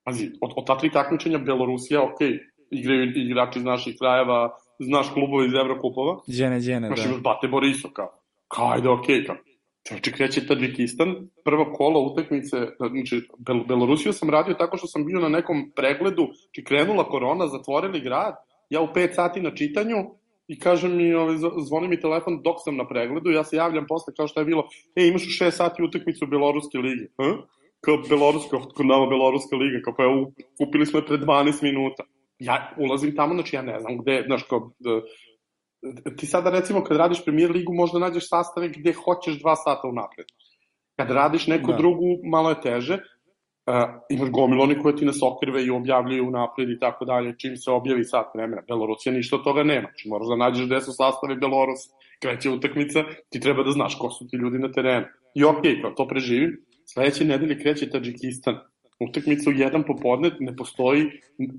C: Pazi, od, od ta tri takmičenja Belorusija, ok, igraju igrači iz naših krajeva, znaš klubove iz Evrokupova.
A: Džene, džene,
C: Znaš, da. imaš Bate Borisov, kao. Ajde, ok, kao. Čovječe, kreće Tadžikistan, prva kola utakmice, znači, Bel Belorusiju sam radio tako što sam bio na nekom pregledu, či krenula korona, zatvorili grad, ja u 5 sati na čitanju, i kaže mi, ovaj, zvoni mi telefon dok sam na pregledu, ja se javljam posle kao što je bilo, e, imaš u 6 sati utakmicu Beloruske lige. Hm? Kao Beloruska, kod nama Beloruska liga, kao pa je, kupili smo je pre 12 minuta. Ja ulazim tamo, znači ja ne znam gde, znaš, kao, da, ti sada recimo kad radiš premier ligu možda nađeš sastave gde hoćeš dva sata unapred. Kad radiš neku da. drugu, malo je teže, uh, imaš gomilo oni koje ti nas okrive i objavljaju unapred i tako dalje, čim se objavi sat vremena. Belorusija ništa od toga nema. Znači, moraš da nađeš gde su sastave Belorus, kreće utakmica, ti treba da znaš ko su ti ljudi na terenu. I okej, okay, to preživim. Sledeće nedelje kreće Tadžikistan. Utakmica u jedan popodne ne postoji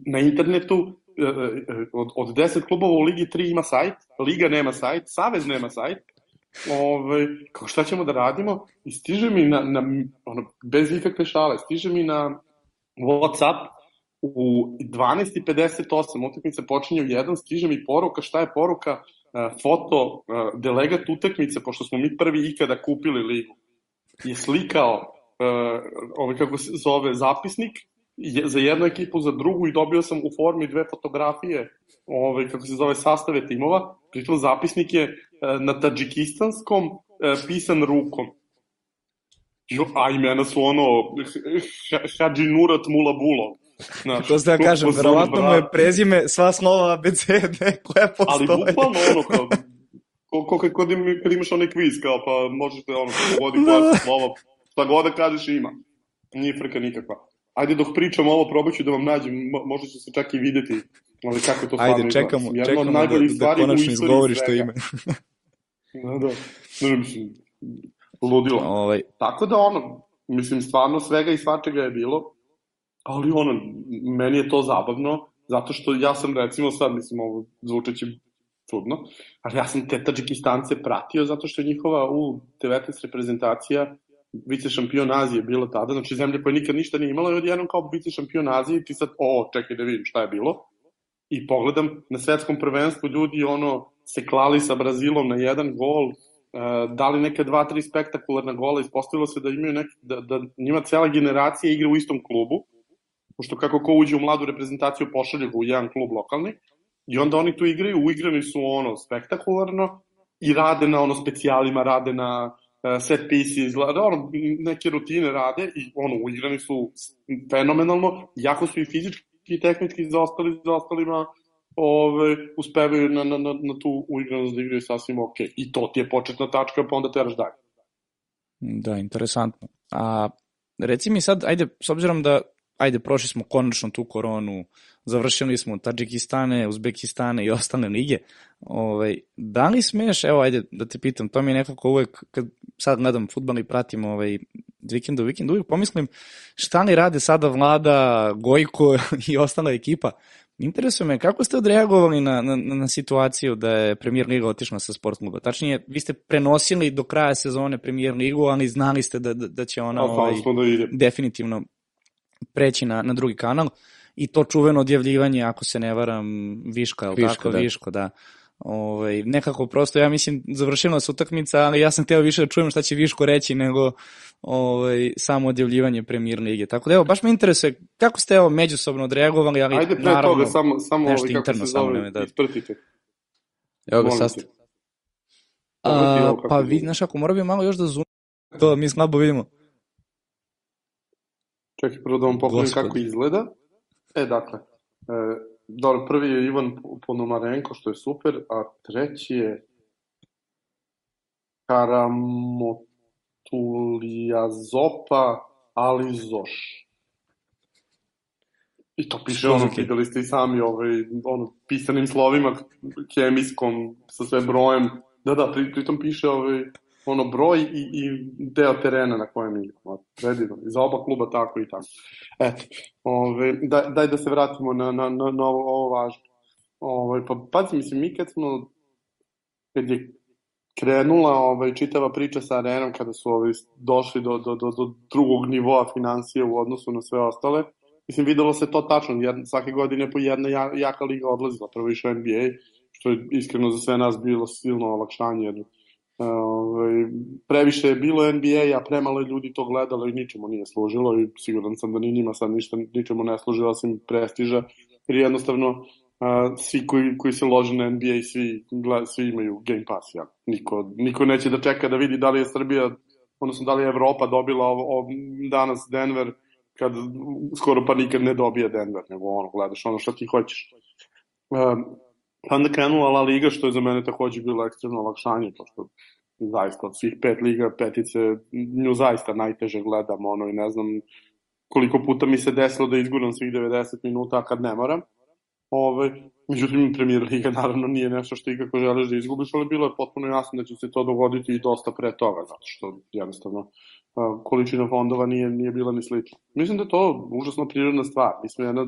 C: na internetu, E, e, od, od 10 klubova u Ligi 3 ima sajt, Liga nema sajt, Savez nema sajt, Ove, kao šta ćemo da radimo? I stiže mi na, na ono, bez ikakve šale, stiže mi na Whatsapp u 12.58 utakmica počinje u 1, stiže mi poruka, šta je poruka, uh, foto delegat utakmice, pošto smo mi prvi ikada kupili ligu, je slikao ovaj, kako se zove, zapisnik za jednu ekipu, za drugu i dobio sam u formi dve fotografije, ovaj, kako se zove, sastave timova, pritom zapisnik je e, na tadžikistanskom e, pisan rukom. Jo, a imena su ono Hadži Nurat Mulabulov.
A: Znači, to ste da kažem, verovatno mu je prezime sva slova ABCD koja postoje.
C: Ali bukvalno ono kao, ko, ko, kad, kad imaš onaj kviz, kao pa možete ono, vodi koja da. slova, šta god da kažeš ima. Nije frka nikakva. Ajde dok pričam ovo, probat ću da vam nađem, možda će se čak i videti ali kako to stvarno
A: Ajde, čekamo, izgleda. čekamo da, da konačno izgovori što ime.
C: da, da. Ne, mislim, ludilo. Ovaj. Tako da ono, mislim, stvarno svega i svačega je bilo, ali ono, meni je to zabavno, zato što ja sam recimo sad, mislim, ovo zvučeći čudno, ali ja sam te Tadžikistance pratio zato što je njihova U19 reprezentacija vice šampion Azije bilo tada, znači zemlja koja nikad ništa nije imala i odjednom kao vice šampion Azije ti sad, o, čekaj da vidim šta je bilo. I pogledam na svetskom prvenstvu ljudi ono se klali sa Brazilom na jedan gol, uh, dali neke dva, tri spektakularna gola, ispostavilo se da imaju nek, da, da njima cela generacija igra u istom klubu, pošto kako ko uđe u mladu reprezentaciju pošalje ga u jedan klub lokalni, i onda oni tu igraju, uigrani su ono spektakularno i rade na ono specijalima, rade na Set pieces, ono, neke rutine rade i ono, uigrani su fenomenalno, jako su i fizički i tehnički zaostali za ostalima ove, uspevaju na, na, na, na tu uigranost da igraju sasvim ok. I to ti je početna tačka, pa onda teraš dalje.
A: Da, interesantno. A reci mi sad, ajde, s obzirom da ajde, prošli smo konačno tu koronu, završili smo Tadžikistane, Uzbekistane i ostale lige. Ovaj, da li smeš, evo ajde da te pitam, to mi je nekako uvek, kad sad gledam futbol i pratim ovaj, vikend do vikend, uvijek pomislim šta li rade sada vlada, Gojko i ostala ekipa. Interesuje me kako ste odreagovali na, na, na situaciju da je Premier Liga otišla sa sport kluba. Tačnije, vi ste prenosili do kraja sezone Premier Ligu, ali znali ste da, da, da će ona ovaj, da definitivno preći na, na drugi kanal i to čuveno odjavljivanje, ako se ne varam, Viška, je
B: Viško,
A: tako?
B: Da.
A: Viško, da. Ovaj, nekako prosto, ja mislim, završila se utakmica, ali ja sam teo više da čujem šta će Viško reći nego ovaj, samo odjavljivanje Premier Lige. Tako da evo, baš me interesuje kako ste evo međusobno odreagovali, ali
C: Ajde pre
A: naravno,
C: toga, samo, samo
A: nešto
C: ovaj, kako
A: interno
C: se
A: samo
C: zove,
A: ne da.
C: isprtite.
B: Evo ga sastav.
A: A, pa vi, znaš, ako mora bi malo još da zoom, to mi slabo vidimo.
C: Čekaj, prvo da vam poklonim kako izgleda. E, dakle, e, dobro, prvi je Ivan Ponomarenko, što je super, a treći je Karamotulijazopa Alizoš. I to piše ono,
A: Ok.
C: videli ste i sami, ovaj, ono, pisanim slovima, kemijskom, sa sve brojem. Da, da, pri, pritom piše ovaj, ono broj i, i deo terena na kojem igramo. Predivno. I za oba kluba tako i tako. Eto, ove, daj, daj da se vratimo na, na, na, na ovo, ovo važno. Ove, pa pazi, mislim, mi kad smo, kad je krenula ovaj, čitava priča sa arenom, kada su ovaj, došli do, do, do, do drugog nivoa financije u odnosu na sve ostale, mislim, videlo se to tačno, jer svake godine po jedna ja- jaka liga odlazila, prvo išao NBA, što je iskreno za sve nas bilo silno olakšanje, jer Ovaj, previše je bilo NBA, a premalo ljudi to gledalo i ničemu nije služilo i siguran sam da ni njima sad ništa, ničemu ne služi osim prestiža, jer jednostavno a, svi koji, koji se lože na NBA, svi, gled, svi imaju Game Pass, ja. Niko, niko neće da čeka da vidi da li je Srbija, odnosno da li je Evropa dobila ovo, ovo, danas Denver, kad skoro pa nikad ne dobije Denver, nego ono, gledaš ono što ti hoćeš. Um, pa onda krenula La Liga, što je za mene takođe bilo ekstremno olakšanje, pošto zaista od svih pet liga, petice, nju zaista najteže gledam, ono, i ne znam koliko puta mi se desilo da izguram svih 90 minuta, a kad ne moram. Ove, međutim, Premier Liga naravno nije nešto što ikako želiš da izgubiš, ali bilo je potpuno jasno da će se to dogoditi i dosta pre toga, zato što jednostavno količina fondova nije, nije bila ni slična. Mislim da je to užasno prirodna stvar. Mi smo jedna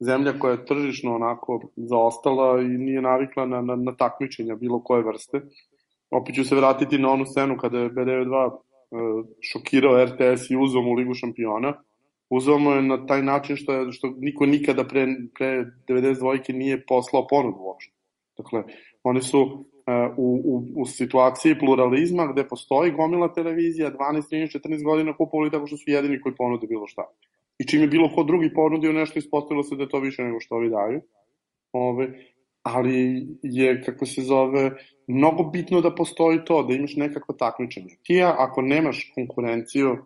C: zemlja koja je tržišno onako zaostala i nije navikla na, na, na takmičenja bilo koje vrste. Opet ću se vratiti na onu scenu kada je BDV2 uh, šokirao RTS i uzao mu Ligu šampiona. Uzeo mu je na taj način što, je, što niko nikada pre, pre 92. nije poslao ponudu uopšte. Dakle, oni su uh, u, u, u situaciji pluralizma gde postoji gomila televizija 12, 13, 14 godina kupovali tako što su jedini koji ponude bilo šta i čim je bilo ko drugi ponudio nešto, ispostavilo se da je to više nego što ovi daju. Ove, ali je, kako se zove, mnogo bitno da postoji to, da imaš nekako takmičenje. Ti, ako nemaš konkurenciju,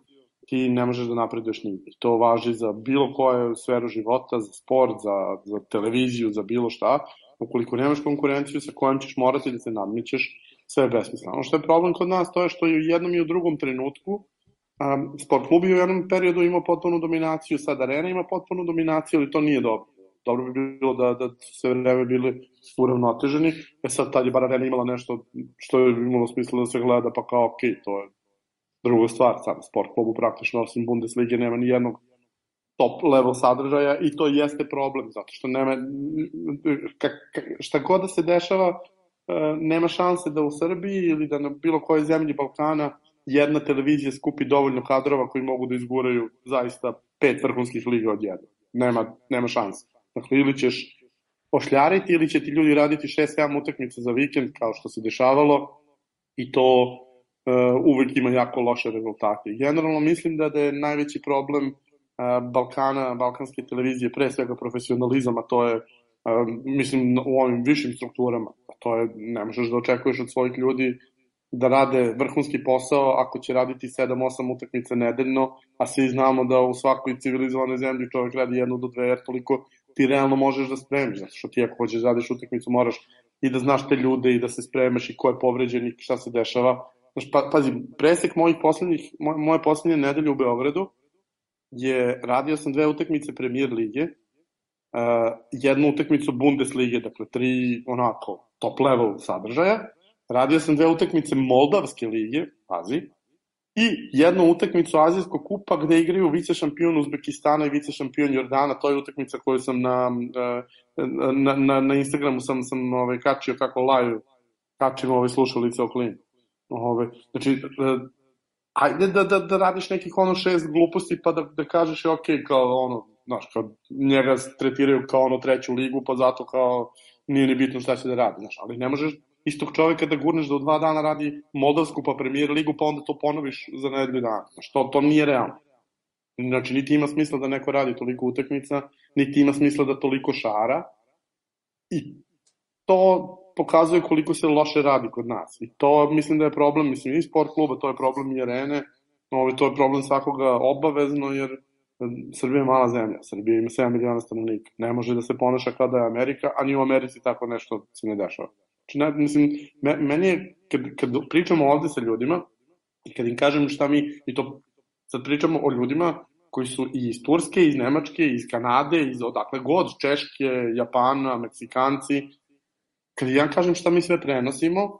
C: ti ne možeš da napreduješ nigde. To važi za bilo koju sferu života, za sport, za, za televiziju, za bilo šta. Ukoliko nemaš konkurenciju sa kojom ćeš morati da se nadmićeš, sve je besmisleno. Ono što je problem kod nas, to je što i u jednom i u drugom trenutku Um, sport klub je u jednom periodu imao potpunu dominaciju, sad arena ima potpunu dominaciju, ali to nije dobro. Dobro bi bilo da, da sve vreme bili uravnoteženi, e sad tad je bar arena imala nešto što je imalo smisla da se gleda, pa kao ok, to je druga stvar, sad sport klubu praktično osim Bundeslige nema ni jednog top level sadržaja i to jeste problem, zato što nema, ka, ka, šta god da se dešava, e, nema šanse da u Srbiji ili da na bilo kojoj zemlji Balkana jedna televizija skupi dovoljno kadrova koji mogu da izguraju zaista pet vrhunskih liga od jedna. Nema, nema šanse. Dakle, ili ćeš ošljariti ili će ti ljudi raditi 6-7 utakmica za vikend kao što se dešavalo i to uh, uvek ima jako loše rezultate. Generalno mislim da, da je najveći problem uh, Balkana, balkanske televizije, pre svega profesionalizam, a to je uh, mislim u ovim višim strukturama. A to je, ne možeš da očekuješ od svojih ljudi da rade vrhunski posao ako će raditi 7-8 utakmice nedeljno, a svi znamo da u svakoj civilizovanoj zemlji čovjek radi jednu do dve, jer toliko ti realno možeš da spremiš, zato što ti ako hoćeš da radiš utakmicu moraš i da znaš te ljude i da se spremaš i ko je povređen i šta se dešava. Znaš, pa, pazi, presek mojih poslednjih, moje, moje poslednje nedelje u Beogradu je, radio sam dve utakmice premier lige, uh, jednu utakmicu Bundeslige, dakle tri onako top level sadržaja, radio sam dve utakmice Moldavske lige, pazi, i jednu utakmicu Azijskog kupa gde igraju vice šampion Uzbekistana i vice šampion Jordana, to je utakmica koju sam na, na, na, na Instagramu sam, sam ovaj, kačio kako live kačim ove slušalice o klinu. Ove, znači, e, ajde da, da, da radiš nekih ono šest gluposti pa da, da kažeš ok, kao ono, znaš, kao njega tretiraju kao ono treću ligu, pa zato kao nije ni bitno šta će da radi, znaš, ali ne možeš istog čoveka da gurneš da u dva dana radi Moldavsku pa premier ligu, pa onda to ponoviš za nedelju dana. Znaš, to, to nije realno. Znači, niti ima smisla da neko radi toliko utakmica, niti ima smisla da toliko šara. I to pokazuje koliko se loše radi kod nas. I to mislim da je problem, mislim, i sport kluba, to je problem i arene, ovaj, to je problem svakoga obavezno, jer Srbija je mala zemlja, Srbija ima 7 miliona stanovnika, ne može da se ponaša kao da je Amerika, a ni u Americi tako nešto se ne dešava. Znači, ne, mislim, me, meni je, kad, kad pričamo ovde sa ljudima, i kad im kažem šta mi, i to sad pričamo o ljudima koji su i iz Turske, iz Nemačke, iz Kanade, iz odakle god, Češke, Japana, Meksikanci, kad ja kažem šta mi sve prenosimo,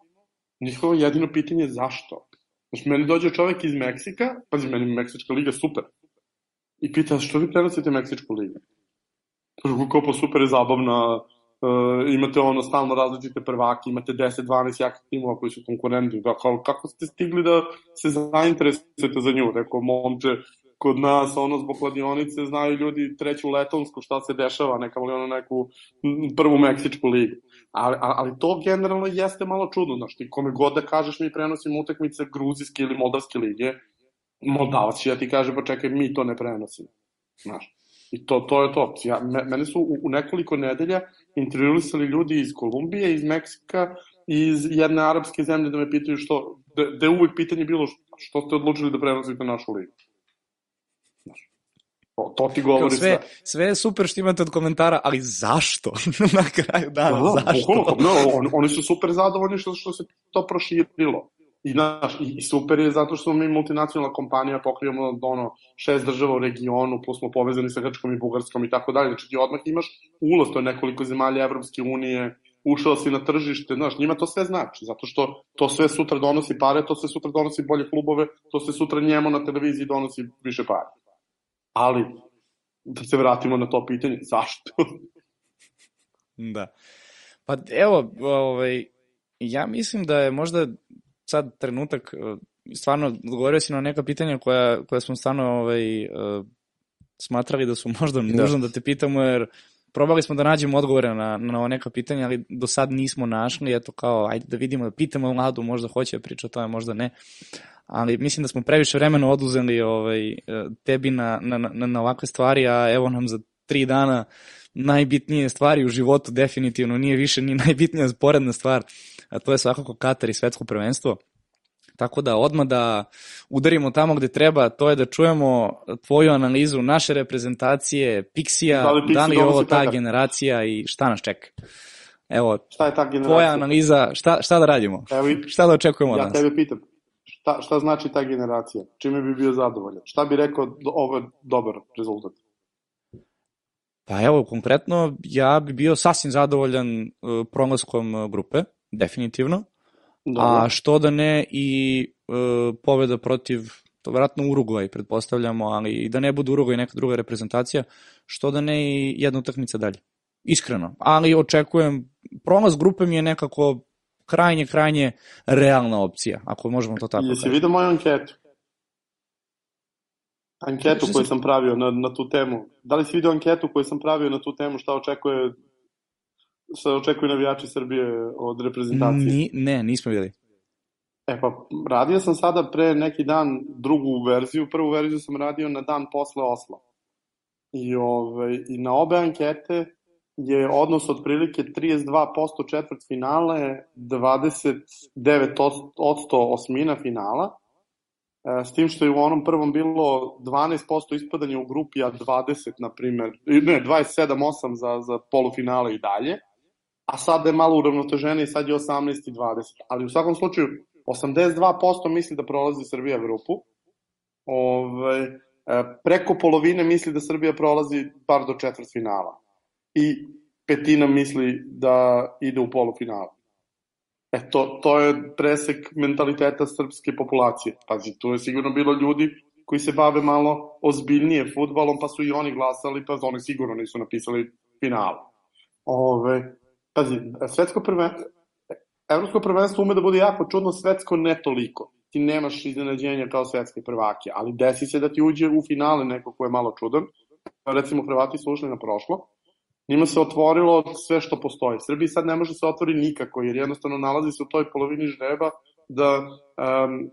C: njihovo jedino pitanje je zašto. Znači, meni dođe čovek iz Meksika, pazi, meni Meksička liga super, i pita što vi prenosite Meksičku ligu? Kažu, kao pa super je zabavna, uh, imate ono stalno različite prvake, imate 10-12 jakih timova koji su konkurenti, da, kao, kako ste stigli da se zainteresujete za nju? Rekao, momče, kod nas, ono, zbog kladionice, znaju ljudi treću letonsku, šta se dešava, neka li ono neku prvu Meksičku ligu. Ali, ali to generalno jeste malo čudno, znaš, ti kome god da kažeš mi prenosimo utakmice gruzijske ili moldavske lige, Moldavac će ja ti kaže, pa čekaj, mi to ne prenosimo. Znaš. I to, to je to. Ja, mene su u, u nekoliko nedelja intervjuisali ljudi iz Kolumbije, iz Meksika, iz jedne arapske zemlje da me pitaju što, da, da je uvek pitanje bilo što ste odlučili da prenosite našu ligu. To, to ti govori
A: sve. Sve, sve je super što imate od komentara, ali zašto? Na kraju dana, da, da, zašto?
C: no, on, oni su super zadovoljni što, što se to proširilo. I, naš, I super je zato što mi multinacionalna kompanija, pokrivamo ono, šest država u regionu, plus smo povezani sa Grčkom i Bugarskom i tako dalje. Znači ti odmah imaš ulaz, to je nekoliko zemalja Evropske unije, ušao si na tržište, znaš, njima to sve znači, zato što to sve sutra donosi pare, to sve sutra donosi bolje klubove, to sve sutra njemu na televiziji donosi više pare. Ali, da se vratimo na to pitanje, zašto?
A: da. Pa evo, ovaj, ja mislim da je možda sad trenutak, e, stvarno odgovorio si na neka pitanja koja, koja smo stvarno ovaj, uh, smatrali da su možda da. nužno da te pitamo, jer probali smo da nađemo odgovore na, na neka pitanja, ali do sad nismo našli, eto kao, ajde da vidimo, da pitamo mladu, možda hoće da priča o tome, možda ne, ali mislim da smo previše vremena oduzeli ovaj, e, tebi na, na, na, na ovakve stvari, a evo nam za tri dana najbitnije stvari u životu definitivno. Nije više ni najbitnija sporedna stvar, a to je svakako Katar i svetsko prvenstvo. Tako da odmah da udarimo tamo gde treba, to je da čujemo tvoju analizu naše reprezentacije, Pixija, da li, da li je ovo ta generacija i šta nas čeka. Evo, šta je ta generacija? tvoja analiza, šta, šta da radimo? Evo, i, šta da očekujemo od
C: ja
A: nas?
C: Ja tebe pitam, šta, šta znači ta generacija? Čime bi bio zadovoljan? Šta bi rekao ovo je dobar rezultat?
A: Pa evo, konkretno, ja bi bio sasvim zadovoljan uh, prolaskom uh, grupe, definitivno. Da. A što da ne i uh, pobeda protiv, to vratno Uruguay, pretpostavljamo, ali i da ne bude Uruguay neka druga reprezentacija, što da ne i jedna utakmica dalje. Iskreno. Ali očekujem, prolaz grupe mi je nekako krajnje, krajnje realna opcija, ako možemo to tako
C: Jesi vidio moju anketu? Anketu koju sam pravio na, na tu temu. Da li si vidio anketu koju sam pravio na tu temu šta očekuje šta očekuju navijači Srbije od reprezentacije?
A: Ni, ne, nismo videli.
C: E pa, radio sam sada pre neki dan drugu verziju. Prvu verziju sam radio na dan posle Osla. I, ove, ovaj, i na obe ankete je odnos otprilike 32% četvrt finale, 29% osmina finala, e, s tim što je u onom prvom bilo 12% ispadanja u grupi, a 20, na primer, ne, 27-8 za, za polufinale i dalje, a sad je malo uravnoteženije, sad je 18 i 20. Ali u svakom slučaju, 82% misli da prolazi Srbija Evropu, Ove, preko polovine misli da Srbija prolazi bar do četvrt finala. I petina misli da ide u polufinala. E, to, to je presek mentaliteta srpske populacije. Pazi, tu je sigurno bilo ljudi koji se bave malo ozbiljnije futbalom, pa su i oni glasali, pa oni sigurno nisu napisali finale. Ove, pazi, svetsko prvenstvo, evropsko prvenstvo ume da bude jako čudno, svetsko ne toliko. Ti nemaš iznenađenja kao svetske prvake, ali desi se da ti uđe u finale neko ko je malo čudan. Recimo, Hrvati su ušli na prošlo, njima se otvorilo sve što postoji. Srbiji sad ne može se otvori nikako, jer jednostavno nalazi se u toj polovini žreba da um,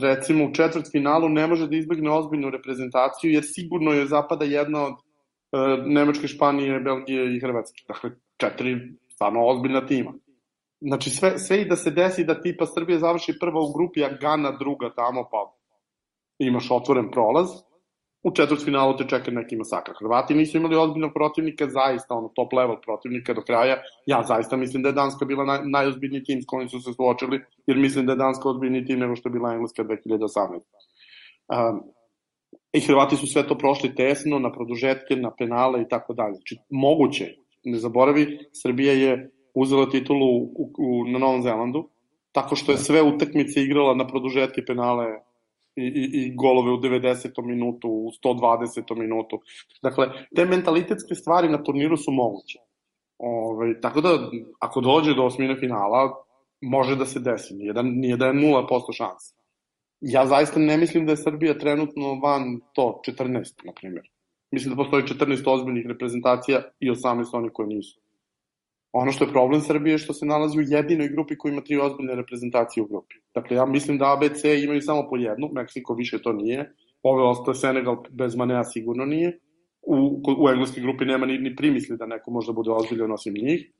C: recimo u četvrt finalu ne može da izbegne ozbiljnu reprezentaciju, jer sigurno je zapada jedna od uh, Nemačke, Španije, Belgije i Hrvatske. Dakle, četiri stvarno ozbiljna tima. Znači, sve, sve i da se desi da tipa Srbija završi prva u grupi, a Gana druga tamo, pa imaš otvoren prolaz, u četvrtfinalu te čeka neki masakr. Hrvati nisu imali ozbiljnog protivnika, zaista ono top level protivnika do kraja. Ja zaista mislim da je Danska bila naj, najozbiljniji tim s kojim su se suočili, jer mislim da je Danska ozbiljniji tim nego što je bila Engleska 2018. Um, I Hrvati su sve to prošli tesno, na produžetke, na penale i tako dalje. Znači, moguće, ne zaboravi, Srbija je uzela titulu u, u, na Novom Zelandu, tako što je sve utakmice igrala na produžetke penale i, i, i golove u 90. minutu, u 120. minutu. Dakle, te mentalitetske stvari na turniru su moguće. Ove, ovaj, tako da, ako dođe do osmine finala, može da se desi. Nije da, nije da je 0% šanse. Ja zaista ne mislim da je Srbija trenutno van to 14, na primjer. Mislim da postoji 14 ozbiljnih reprezentacija i 18 oni koje nisu. Ono što je problem Srbije je što se nalazi u jedinoj grupi koja ima tri ozbiljne reprezentacije u grupi. Dakle, ja mislim da ABC imaju samo po jednu, Meksiko više to nije, ove ostaje Senegal bez Manea sigurno nije, u, u engleskoj grupi nema ni, ni primisli da neko može da bude ozbiljan osim njih.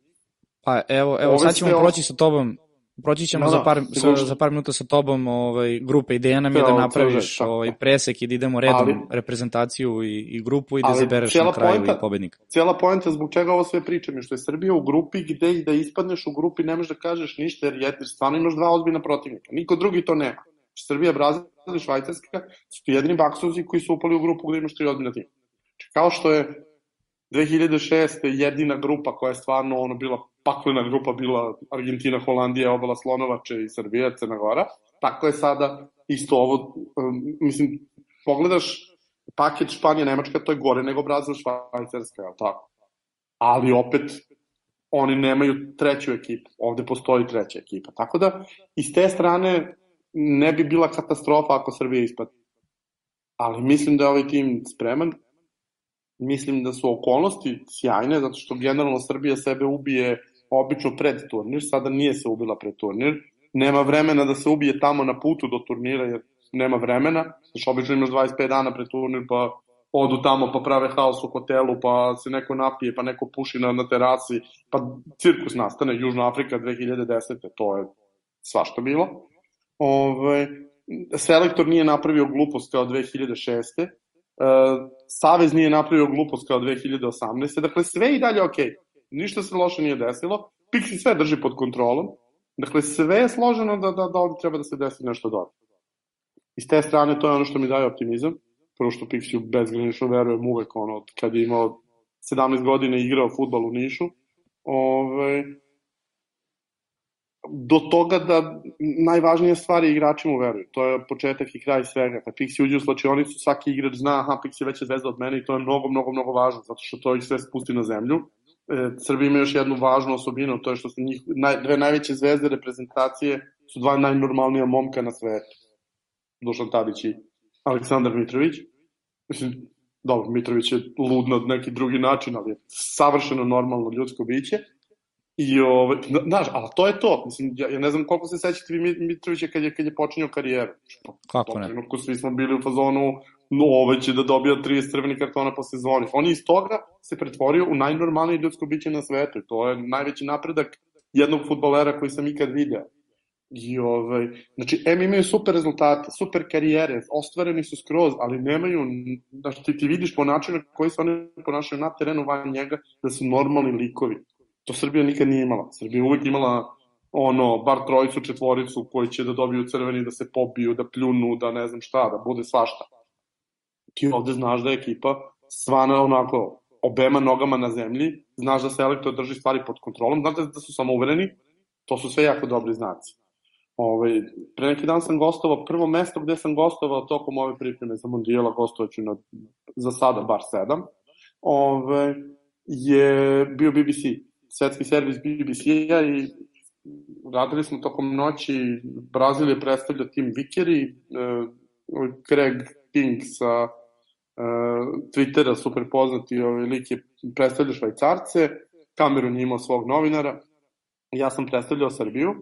A: Pa evo, evo sad ćemo proći sa tobom Proći ćemo no, za, da, par, sa, za par minuta sa tobom ovaj, grupe. Ideja nam je da napraviš ovaj, presek i da idemo redom ali, reprezentaciju i, i grupu i da zabereš na kraju poenta, i pobednika.
C: Cijela poenta zbog čega ovo sve pričam je što je Srbija u grupi gde i da ispadneš u grupi ne možeš da kažeš ništa jer, jer stvarno imaš dva ozbiljna protivnika. Niko drugi to nema. Srbija, Brazil i Švajcarska su jedini baksuzi koji su upali u grupu gde imaš tri ozbiljna tima. Znači, kao što je 2006. jedina grupa koja je stvarno ono bila paklena grupa bila Argentina, Holandija, obala Slonovače i Srbija, Crna Gora. Tako je sada isto ovo, um, mislim, pogledaš paket Španija, Nemačka, to je gore nego Brazil, Švajcarska, je tako? Ali opet, oni nemaju treću ekipu, ovde postoji treća ekipa. Tako da, iz te strane, ne bi bila katastrofa ako Srbija ispada. Ali mislim da je ovaj tim spreman, mislim da su okolnosti sjajne, zato što generalno Srbija sebe ubije obično pred turnir, sada nije se ubila pred turnir, nema vremena da se ubije tamo na putu do turnira, jer nema vremena, znači obično imaš 25 dana pred turnir, pa odu tamo pa prave haos u hotelu, pa se neko napije, pa neko puši na, na terasi, pa cirkus nastane, Južna Afrika 2010. To je svašta bilo. Ove, selektor nije napravio glupost kao 2006. E, Savez nije napravio glupost kao 2018. Dakle, sve i dalje. Okay ništa se loše nije desilo, Pixi sve drži pod kontrolom, dakle sve je složeno da, da, da ovde treba da se desi nešto dobro. I s te strane to je ono što mi daje optimizam, prvo što Pixi bezgranično verujem uvek ono, kad je imao 17 godina igrao futbal u Nišu, ove, do toga da najvažnije stvari igrači mu veruju. To je početak i kraj svega. Kad Pixi uđe u slačionicu, svaki igrač zna, aha, Pixi je veća zvezda od mene i to je mnogo, mnogo, mnogo važno, zato što to ih sve spusti na zemlju e, Srbija ima još jednu važnu osobinu, to je što su njih, naj, dve najveće zvezde reprezentacije su dva najnormalnija momka na svetu. Dušan Tadić i Aleksandar Mitrović. Mislim, dobro, Mitrović je lud na neki drugi način, ali je savršeno normalno ljudsko biće. I ovaj, znaš, ali to je to. Mislim, ja, ja ne znam koliko se sećate vi Mitrovića kad je, kad je počinio karijeru.
A: Kako ne?
C: Trenutku svi smo bili u fazonu, no ovaj će da dobija 30 crvenih kartona po sezoni. On je iz toga se pretvorio u najnormalnije ljudsko biće na svetu. To je najveći napredak jednog futbolera koji sam ikad video. I ovaj, znači, M imaju super rezultate, super karijere, ostvareni su skroz, ali nemaju, znači ti, ti vidiš po načinu koji se oni ponašaju na terenu van njega, da su normalni likovi. To Srbija nikad nije imala. Srbija uvek imala ono, bar trojicu, četvoricu koji će da dobiju crveni, da se pobiju, da pljunu, da ne znam šta, da bude svašta. ti ovde znaš da je ekipa svana onako obema nogama na zemlji, znaš da selektor drži stvari pod kontrolom, znaš da, su samouvereni, to su sve jako dobri znaci. Ove, ovaj, pre neki dan sam gostovao, prvo mesto gde sam gostovao tokom ove pripreme za Mondijela, gostovaću na, za sada bar sedam, ove, ovaj, je bio BBC, svetski servis BBC-a i radili smo tokom noći, Brazil je predstavljao tim Vikeri, uh, Craig King sa uh, Twittera, super poznati, ovaj lik je predstavljao Švajcarce, Kamerun je imao svog novinara, ja sam predstavljao Srbiju,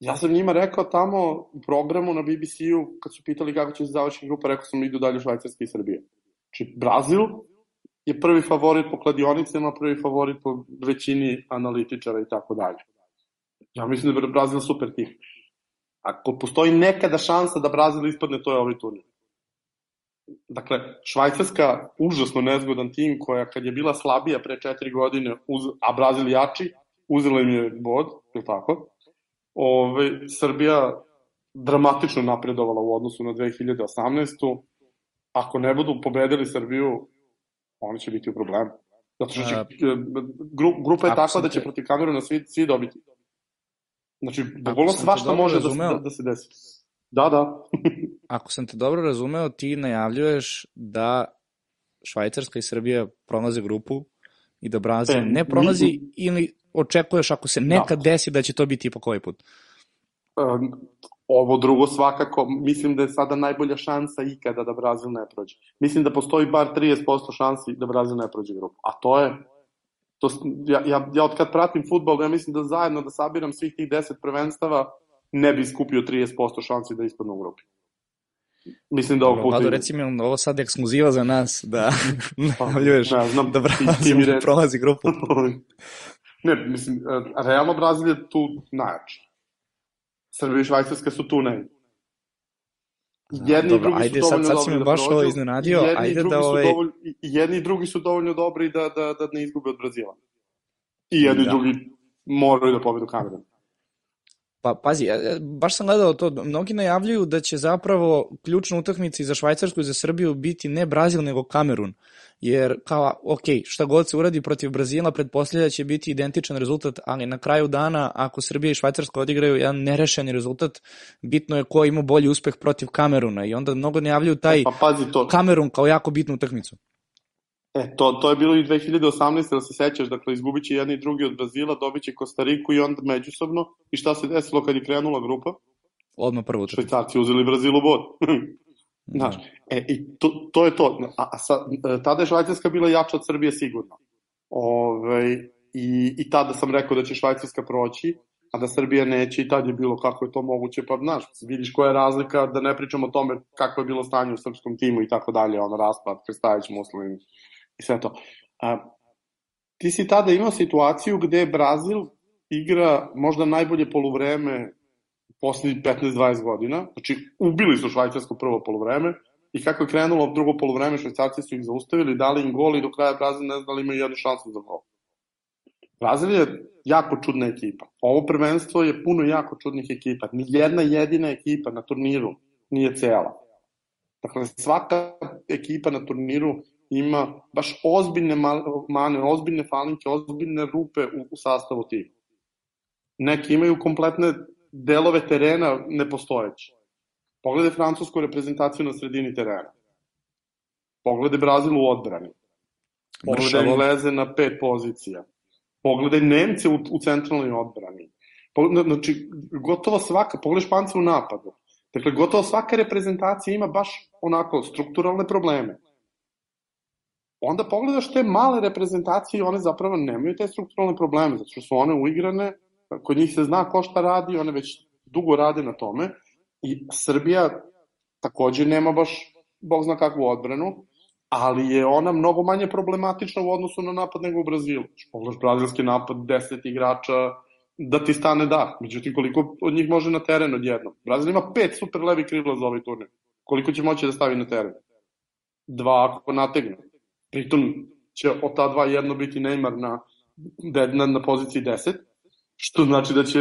C: Ja sam njima rekao tamo u programu na BBC-u, kad su pitali kako će se završiti grupa, rekao sam idu dalje Švajcarska i Srbija. Znači, Brazil je prvi favorit po kladionicama, prvi favorit po većini analitičara i tako dalje. Ja mislim da je Brazil super tim. Ako postoji nekada šansa da Brazil ispadne, to je ovaj turnir. Dakle, Švajcarska, užasno nezgodan tim koja kad je bila slabija pre četiri godine, uz, a Brazil jači, uzela im je bod, je tako? Ove, Srbija dramatično napredovala u odnosu na 2018. Ako ne budu pobedili Srbiju, oni će biti u problemu. Zato što će, A, gru, grupa je takva da će protiv Kameruna svi, svi dobiti. Znači, bukvalno svašta može da, da, da se desi. Da, da.
A: Ako sam te dobro razumeo, ti najavljuješ da Švajcarska i Srbija prolaze grupu i da Brazil e, ne prolazi mi... ili očekuješ ako se nekad da. desi da će to biti ipak ovaj put?
C: Um, ovo drugo svakako, mislim da je sada najbolja šansa ikada da Brazil ne prođe. Mislim da postoji bar 30% šansi da Brazil ne prođe grupu. A to je, to, ja, ja, ja od kad pratim futbol, ja mislim da zajedno da sabiram svih tih 10 prvenstava, ne bi skupio 30% šansi da ispadnu u grupi. Mislim da ovo puta...
A: Vlado, reci mi, ovo sad ekskluziva za nas, da pa, najavljuješ ne, znam, da Brazil ne prolazi grupu.
C: ne, mislim, realno Brazil je tu najjači. Srbija i Švajcarska su tu ne.
A: Jedni Dobro, i drugi ajde, su dovoljno sad, sad dobri da baš ovo iznenadio, jedni ajde da. Ovaj-
C: dovoljno, jedni i drugi su dovoljno dobri da, da, da ne izgube od Brazila. I jedni da. i drugi moraju da pobedu Kamerun.
A: Pa pazi, baš sam gledao to, mnogi najavljuju da će zapravo ključna utakmica i za Švajcarsku i za Srbiju biti ne Brazil nego Kamerun. Jer kao, ok, šta god se uradi protiv Brazila, pretpostavlja će biti identičan rezultat, ali na kraju dana, ako Srbija i Švajcarska odigraju jedan nerešeni rezultat, bitno je ko ima bolji uspeh protiv Kameruna i onda mnogo najavljuju taj e, pa, pazi to. Kamerun kao jako bitnu utakmicu.
C: E, to, to je bilo i 2018. da se sećaš, dakle, izgubit će jedni i drugi od Brazila, dobit će Kostariku i onda međusobno. I šta se desilo kad je krenula grupa?
A: Odmah prvo.
C: Švajcarci uzeli Brazilu bod. Znaš, e, i to, to je to. A, a sa, e, tada je Švajcarska bila jača od Srbije sigurno. Ove, i, I tada sam rekao da će Švajcarska proći, a da Srbija neće i tad je bilo kako je to moguće, pa znaš, vidiš koja je razlika, da ne pričamo o tome kako je bilo stanje u srpskom timu i tako dalje, ono raspad, Krstajić, Muslim, i sve to. A, ti si tada imao situaciju gde Brazil igra možda najbolje poluvreme poslednjih 15-20 godina, znači ubili su švajcarsko prvo poluvreme i kako je krenulo drugo poluvreme, švajcarci su ih zaustavili, dali im gol i do kraja Brazil ne znali imaju jednu šansu za gol. Brazil je jako čudna ekipa. Ovo prvenstvo je puno jako čudnih ekipa. Ni jedna jedina ekipa na turniru nije cela. Dakle, svaka ekipa na turniru ima baš ozbiljne mane, ozbiljne falinke, ozbiljne rupe u, u sastavu tima. Neki imaju kompletne delove terena nepostojeće. Pogledaj francusku reprezentaciju na sredini terena. Pogledaj Brazil u odbrani. Pogledaj Engleze na pet pozicija. Pogledaj Nemce u, u centralnoj odbrani. Znači, gotovo svaka, pogledaj Španca u napadu. Dakle, gotovo svaka reprezentacija ima baš onako strukturalne probleme onda pogledaš te male reprezentacije i one zapravo nemaju te strukturalne probleme, zato što su one uigrane, kod njih se zna ko šta radi, one već dugo rade na tome i Srbija takođe nema baš, bog zna kakvu odbranu, ali je ona mnogo manje problematična u odnosu na napad nego u Brazilu. Pogledaš brazilski napad, 10 igrača, da ti stane da. Međutim, koliko od njih može na teren odjednom? Brazil ima pet super levi krila za ovaj turnir. Koliko će moći da stavi na teren? Dva ako nategne. Pritom će od ta dva jedno biti Neymar na, na, na poziciji 10, što znači da će,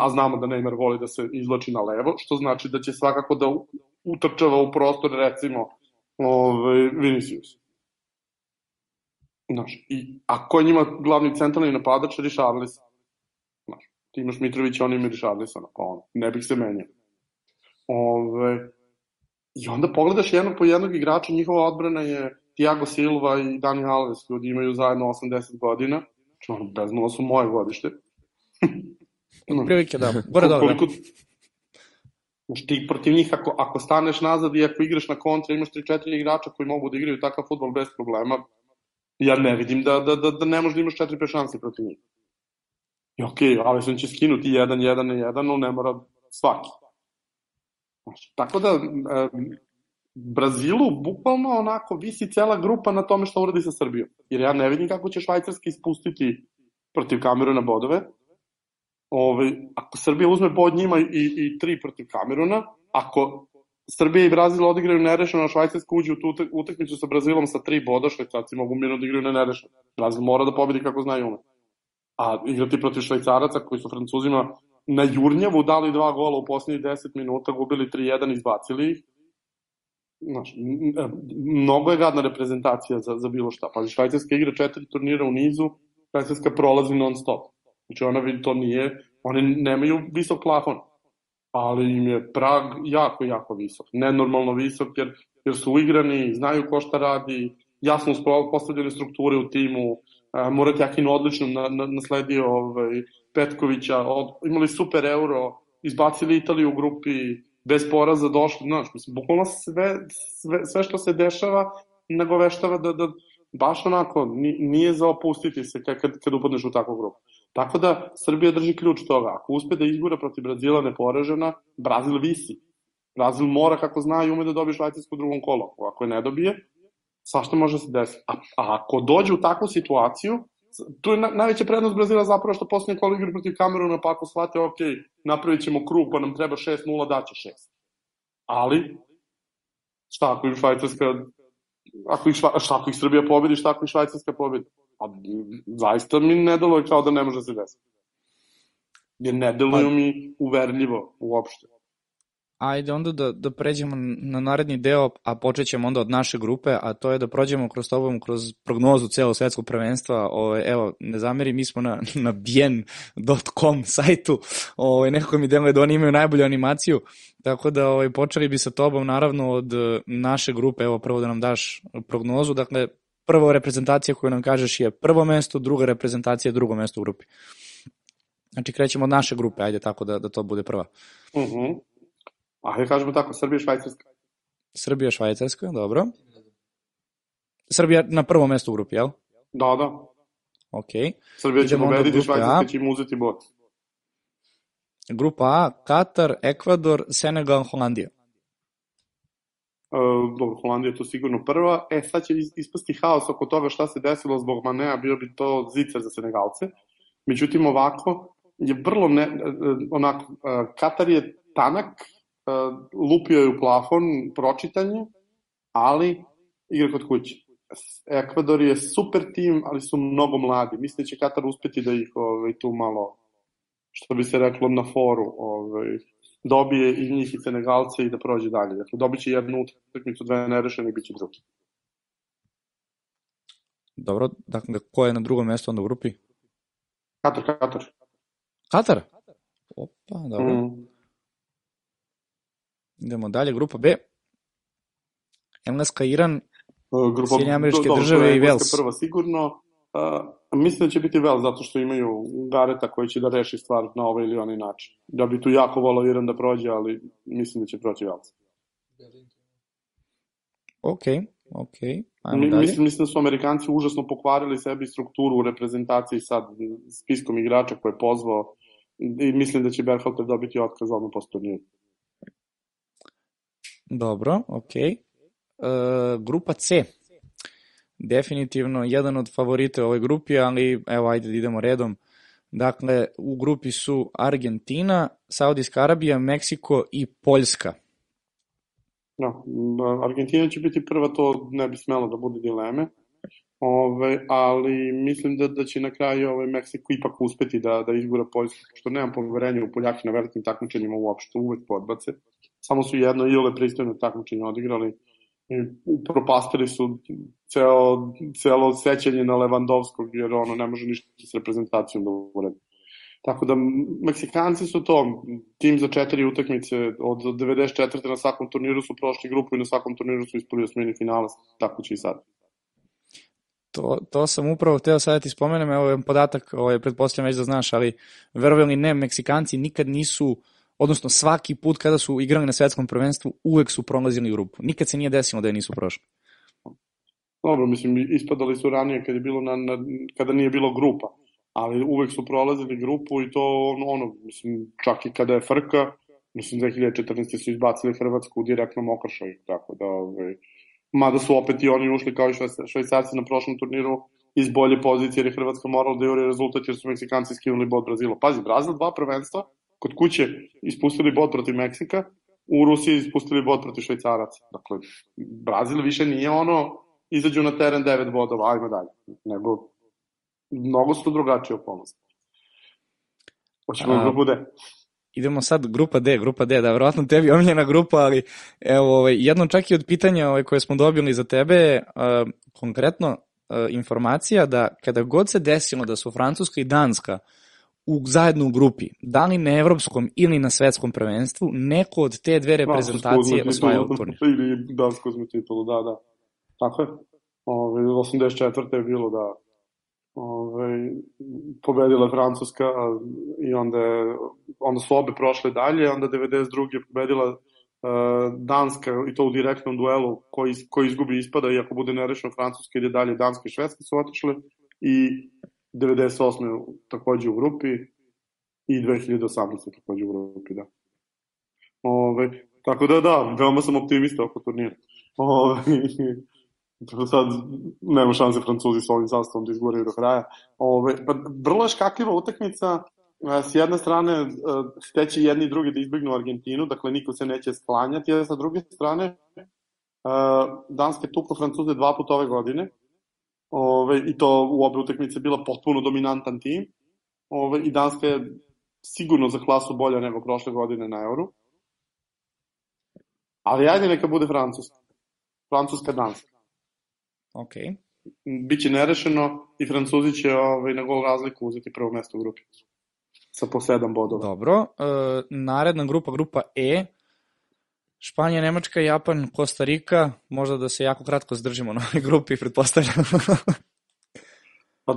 C: a znamo da Neymar voli da se izloči na levo, što znači da će svakako da utrčava u prostor recimo Ove, Vinicius. Znaš, i ako je njima glavni centralni napadač, Richarlison. Znaš, ti imaš Mitrovića, on ima Richarlisona, pa on, ne bih se menjao. Ove, I onda pogledaš jednog po jednog igrača, njihova odbrana je Tiago Silva i Dani Alves, ljudi imaju zajedno 80 godina, znači ono, bez su moje godište.
A: Prilike, da. Gore dobro. Koliko,
C: Znači ti protiv njih ako, ako staneš nazad i ako igraš na kontra imaš 3-4 igrača koji mogu da igraju takav futbol bez problema, ja ne vidim da, da, da, da ne možeš da imaš 4-5 šanse protiv njih. I okej, okay, Alisson će skinuti 1-1 na 1, no ne mora svaki. Znači, tako da, Brazilu bukvalno onako visi cela grupa na tome što uradi sa Srbijom. Jer ja ne vidim kako će Švajcarski ispustiti protiv Kameruna bodove, ovaj, ako Srbija uzme bod njima i, i tri protiv Kameruna, ako Srbija i Brazil odigraju nerešeno, a Švajcarska uđe u tu utakmicu sa Brazilom sa tri boda, Švajcarci mogu mirno da igraju na nerešeno. Brazil mora da pobedi kako znaju ume. A igrati protiv Švajcaraca koji su Francuzima na Jurnjavu dali dva gola u poslednjih 10 minuta, gubili 3-1, izbacili ih. Znaš, mnogo je gadna reprezentacija za, za bilo šta. Pa Švajcarska igra četiri turnira u nizu, Švajcarska prolazi non stop. Znači ona to nije, oni nemaju visok plafon, ali im je prag jako, jako visok. Nenormalno visok jer, jer su uigrani, znaju ko šta radi, jasno postavljene strukture u timu, Murat Jakin odlično na, na, nasledio ovaj, Petkovića, od, imali super euro, izbacili Italiju u grupi, bez poraza došli, znaš, mislim, bukvalno sve, sve, sve što se dešava nagoveštava da, da baš onako nije za opustiti se kad, kad upadneš u takvu grupu. Tako da Srbija drži ključ toga. Ako uspe da izgura protiv Brazila neporažena, Brazil visi. Brazil mora, kako zna, i ume da dobije Švajcarsku u drugom kolu. Ako je ne dobije, svašta može se desiti. A, a ako dođe u takvu situaciju, tu je na, najveća prednost Brazila zapravo što posljednje kolo igra protiv Kameruna, pa ako shvate, ok, napravit ćemo krug, pa nam treba 6-0, daće 6. Ali, šta ako im Švajcarska, ako ih, šta ako ih Srbija pobedi, šta ako ih Švajcarska pobedi? Pa, zaista mi ne deluje kao da ne može da se desiti. Jer ne deluju pa... mi uverljivo uopšte.
A: Ajde onda da, da pređemo na naredni deo, a počet ćemo onda od naše grupe, a to je da prođemo kroz tobom, kroz prognozu celog svetskog prvenstva. Ove, evo, ne zameri, mi smo na, na bien.com sajtu, ove, nekako mi deluje da oni imaju najbolju animaciju, tako da ove, počeli bi sa tobom naravno od naše grupe, evo prvo da nam daš prognozu, dakle prva reprezentacija koju nam kažeš je prvo mesto, druga reprezentacija je drugo mesto u grupi. Znači krećemo od naše grupe, ajde tako da, da to bude prva.
C: Mhm. Uh -huh. Ajde kažemo tako, Srbija, Švajcarska.
A: Srbija, Švajcarska, dobro. Srbija na prvo mesto u grupi, jel?
C: Da, da.
A: Ok.
C: Srbija će pobediti, Švajcarska će im uzeti bod.
A: Grupa A, Katar, Ekvador, Senegal, Holandija.
C: Uh, dobro, Holandija je to sigurno prva. E, sad će ispasti haos oko toga šta se desilo zbog Manea, bio bi to zicer za Senegalce. Međutim, ovako je vrlo ne, uh, onako, uh, Katar je tanak, lupio je u plafon, pročitanje, ali igra kod kuće. Ekvador je super tim, ali su mnogo mladi. Mislim da će Katar uspeti da ih ovaj, tu malo, što bi se reklo, na foru ovaj, dobije i njih i Senegalce i da prođe dalje. Dakle, dobit će jednu utakmicu, dve nerešene i bit će drugi.
A: Dobro, dakle, ko je na drugom mjestu onda u grupi?
C: Katar, Katar.
A: Katar? Opa, dobro. Mm. Idemo dalje, grupa B. Engleska, Iran,
C: grupa, Sjedinje američke do, države i Vels. Prva sigurno, Uh, mislim da će biti vel zato što imaju Gareta koji će da reši stvar na ovaj ili onaj način. Da bi tu jako volao Iran da prođe, ali mislim da će proći vel.
A: Ok, ok.
C: Mi, mislim, mislim da su Amerikanci užasno pokvarili sebi strukturu u reprezentaciji sad spiskom igrača koje je pozvao i mislim da će Berhalter dobiti otkaz odmah posle turnira.
A: Dobro, ok. Uh, grupa C definitivno jedan od favorita u ovoj grupi, ali evo ajde da idemo redom. Dakle, u grupi su Argentina, Saudijska Arabija, Meksiko i Poljska.
C: No, Argentina će biti prva, to ne bi smelo da bude dileme. Ove, ali mislim da, da će na kraju ovaj Meksiko ipak uspeti da, da izgura Poljsku, što nemam poverenja u Poljaki na velikim takmičenjima uopšte, uvek podbace. Samo su jedno i ole pristojno takmičenje odigrali i propastili su ceo, celo sećanje na Levandovskog, jer ono ne može ništa s reprezentacijom da uredi. Tako da, Meksikanci su to, tim za četiri utakmice, od 94. na svakom turniru su prošli grupu i na svakom turniru su ispali osmini finala, tako će i sad.
A: To, to sam upravo hteo sad da ti spomenem, evo je podatak, ovaj, pretpostavljam već da znaš, ali verovali ne, Meksikanci nikad nisu, odnosno svaki put kada su igrali na svetskom prvenstvu, uvek su prolazili grupu. Nikad se nije desilo da je nisu prošli.
C: Dobro, mislim, ispadali su ranije kada, je bilo na, na, kada nije bilo grupa, ali uvek su prolazili grupu i to ono, mislim, čak i kada je frka, mislim, 2014. su izbacili Hrvatsku u direktnom okršaju, tako da, ovaj, mada su opet i oni ušli kao i švajcarci na prošlom turniru iz bolje pozicije, jer je Hrvatska morala da juri rezultat, jer su Meksikanci skinuli bod Brazila. Pazi, Brazil dva prvenstva, kod kuće ispustili bod protiv Meksika, u Rusiji ispustili bod protiv Švajcaraca. Dakle, Brazil više nije ono izađu na teren 9 bodova, ajmo dalje. Nego, mnogo su drugačije okolnosti. Hoćemo A... grupu D.
A: Idemo sad grupa D, grupa D, da, verovatno tebi omiljena grupa, ali evo, ovaj, jedno čak i od pitanja ovaj, koje smo dobili za tebe, uh, konkretno uh, informacija da kada god se desilo da su Francuska i Danska u zajedno u grupi, da li na evropskom ili na svetskom prvenstvu, neko od te dve reprezentacije osvajao turnir.
C: Ili Dansko uzme titulu, da, da. Tako je. Ove, 84. je bilo da ove, pobedila Francuska i onda, je, onda su obe prošle dalje, onda 92. je pobedila uh, Danska i to u direktnom duelu koji, koji izgubi ispada i ako bude nerešeno Francuska ide dalje, Danska i Švedska su otišle i 98. takođe u grupi i 2018. takođe u grupi, da. Ove, tako da da, veoma sam optimista oko turnira. Ove, sad nema šanse Francuzi s ovim sastavom da izguraju do kraja. Ove, pa vrlo je škakljiva utakmica, s jedne strane steće jedni i drugi da izbignu Argentinu, dakle niko se neće sklanjati, a sa druge strane Danske tuko Francuze dva puta ove godine, ove, i to u obe utakmice bila potpuno dominantan tim, ove, i Danska je sigurno za klasu bolja nego prošle godine na Euro. Ali ajde neka bude Francuska. Francuska-Danska.
A: Ok.
C: Biće nerešeno i Francuzi će ovaj, na gol razliku uzeti prvo mesto u grupi. Sa po sedam bodova.
A: Dobro. E, naredna grupa, grupa E. Španija, Nemačka, Japan, Kosta Rika. Možda da se jako kratko zdržimo na ovoj grupi, pretpostavljam.
C: Pa, e,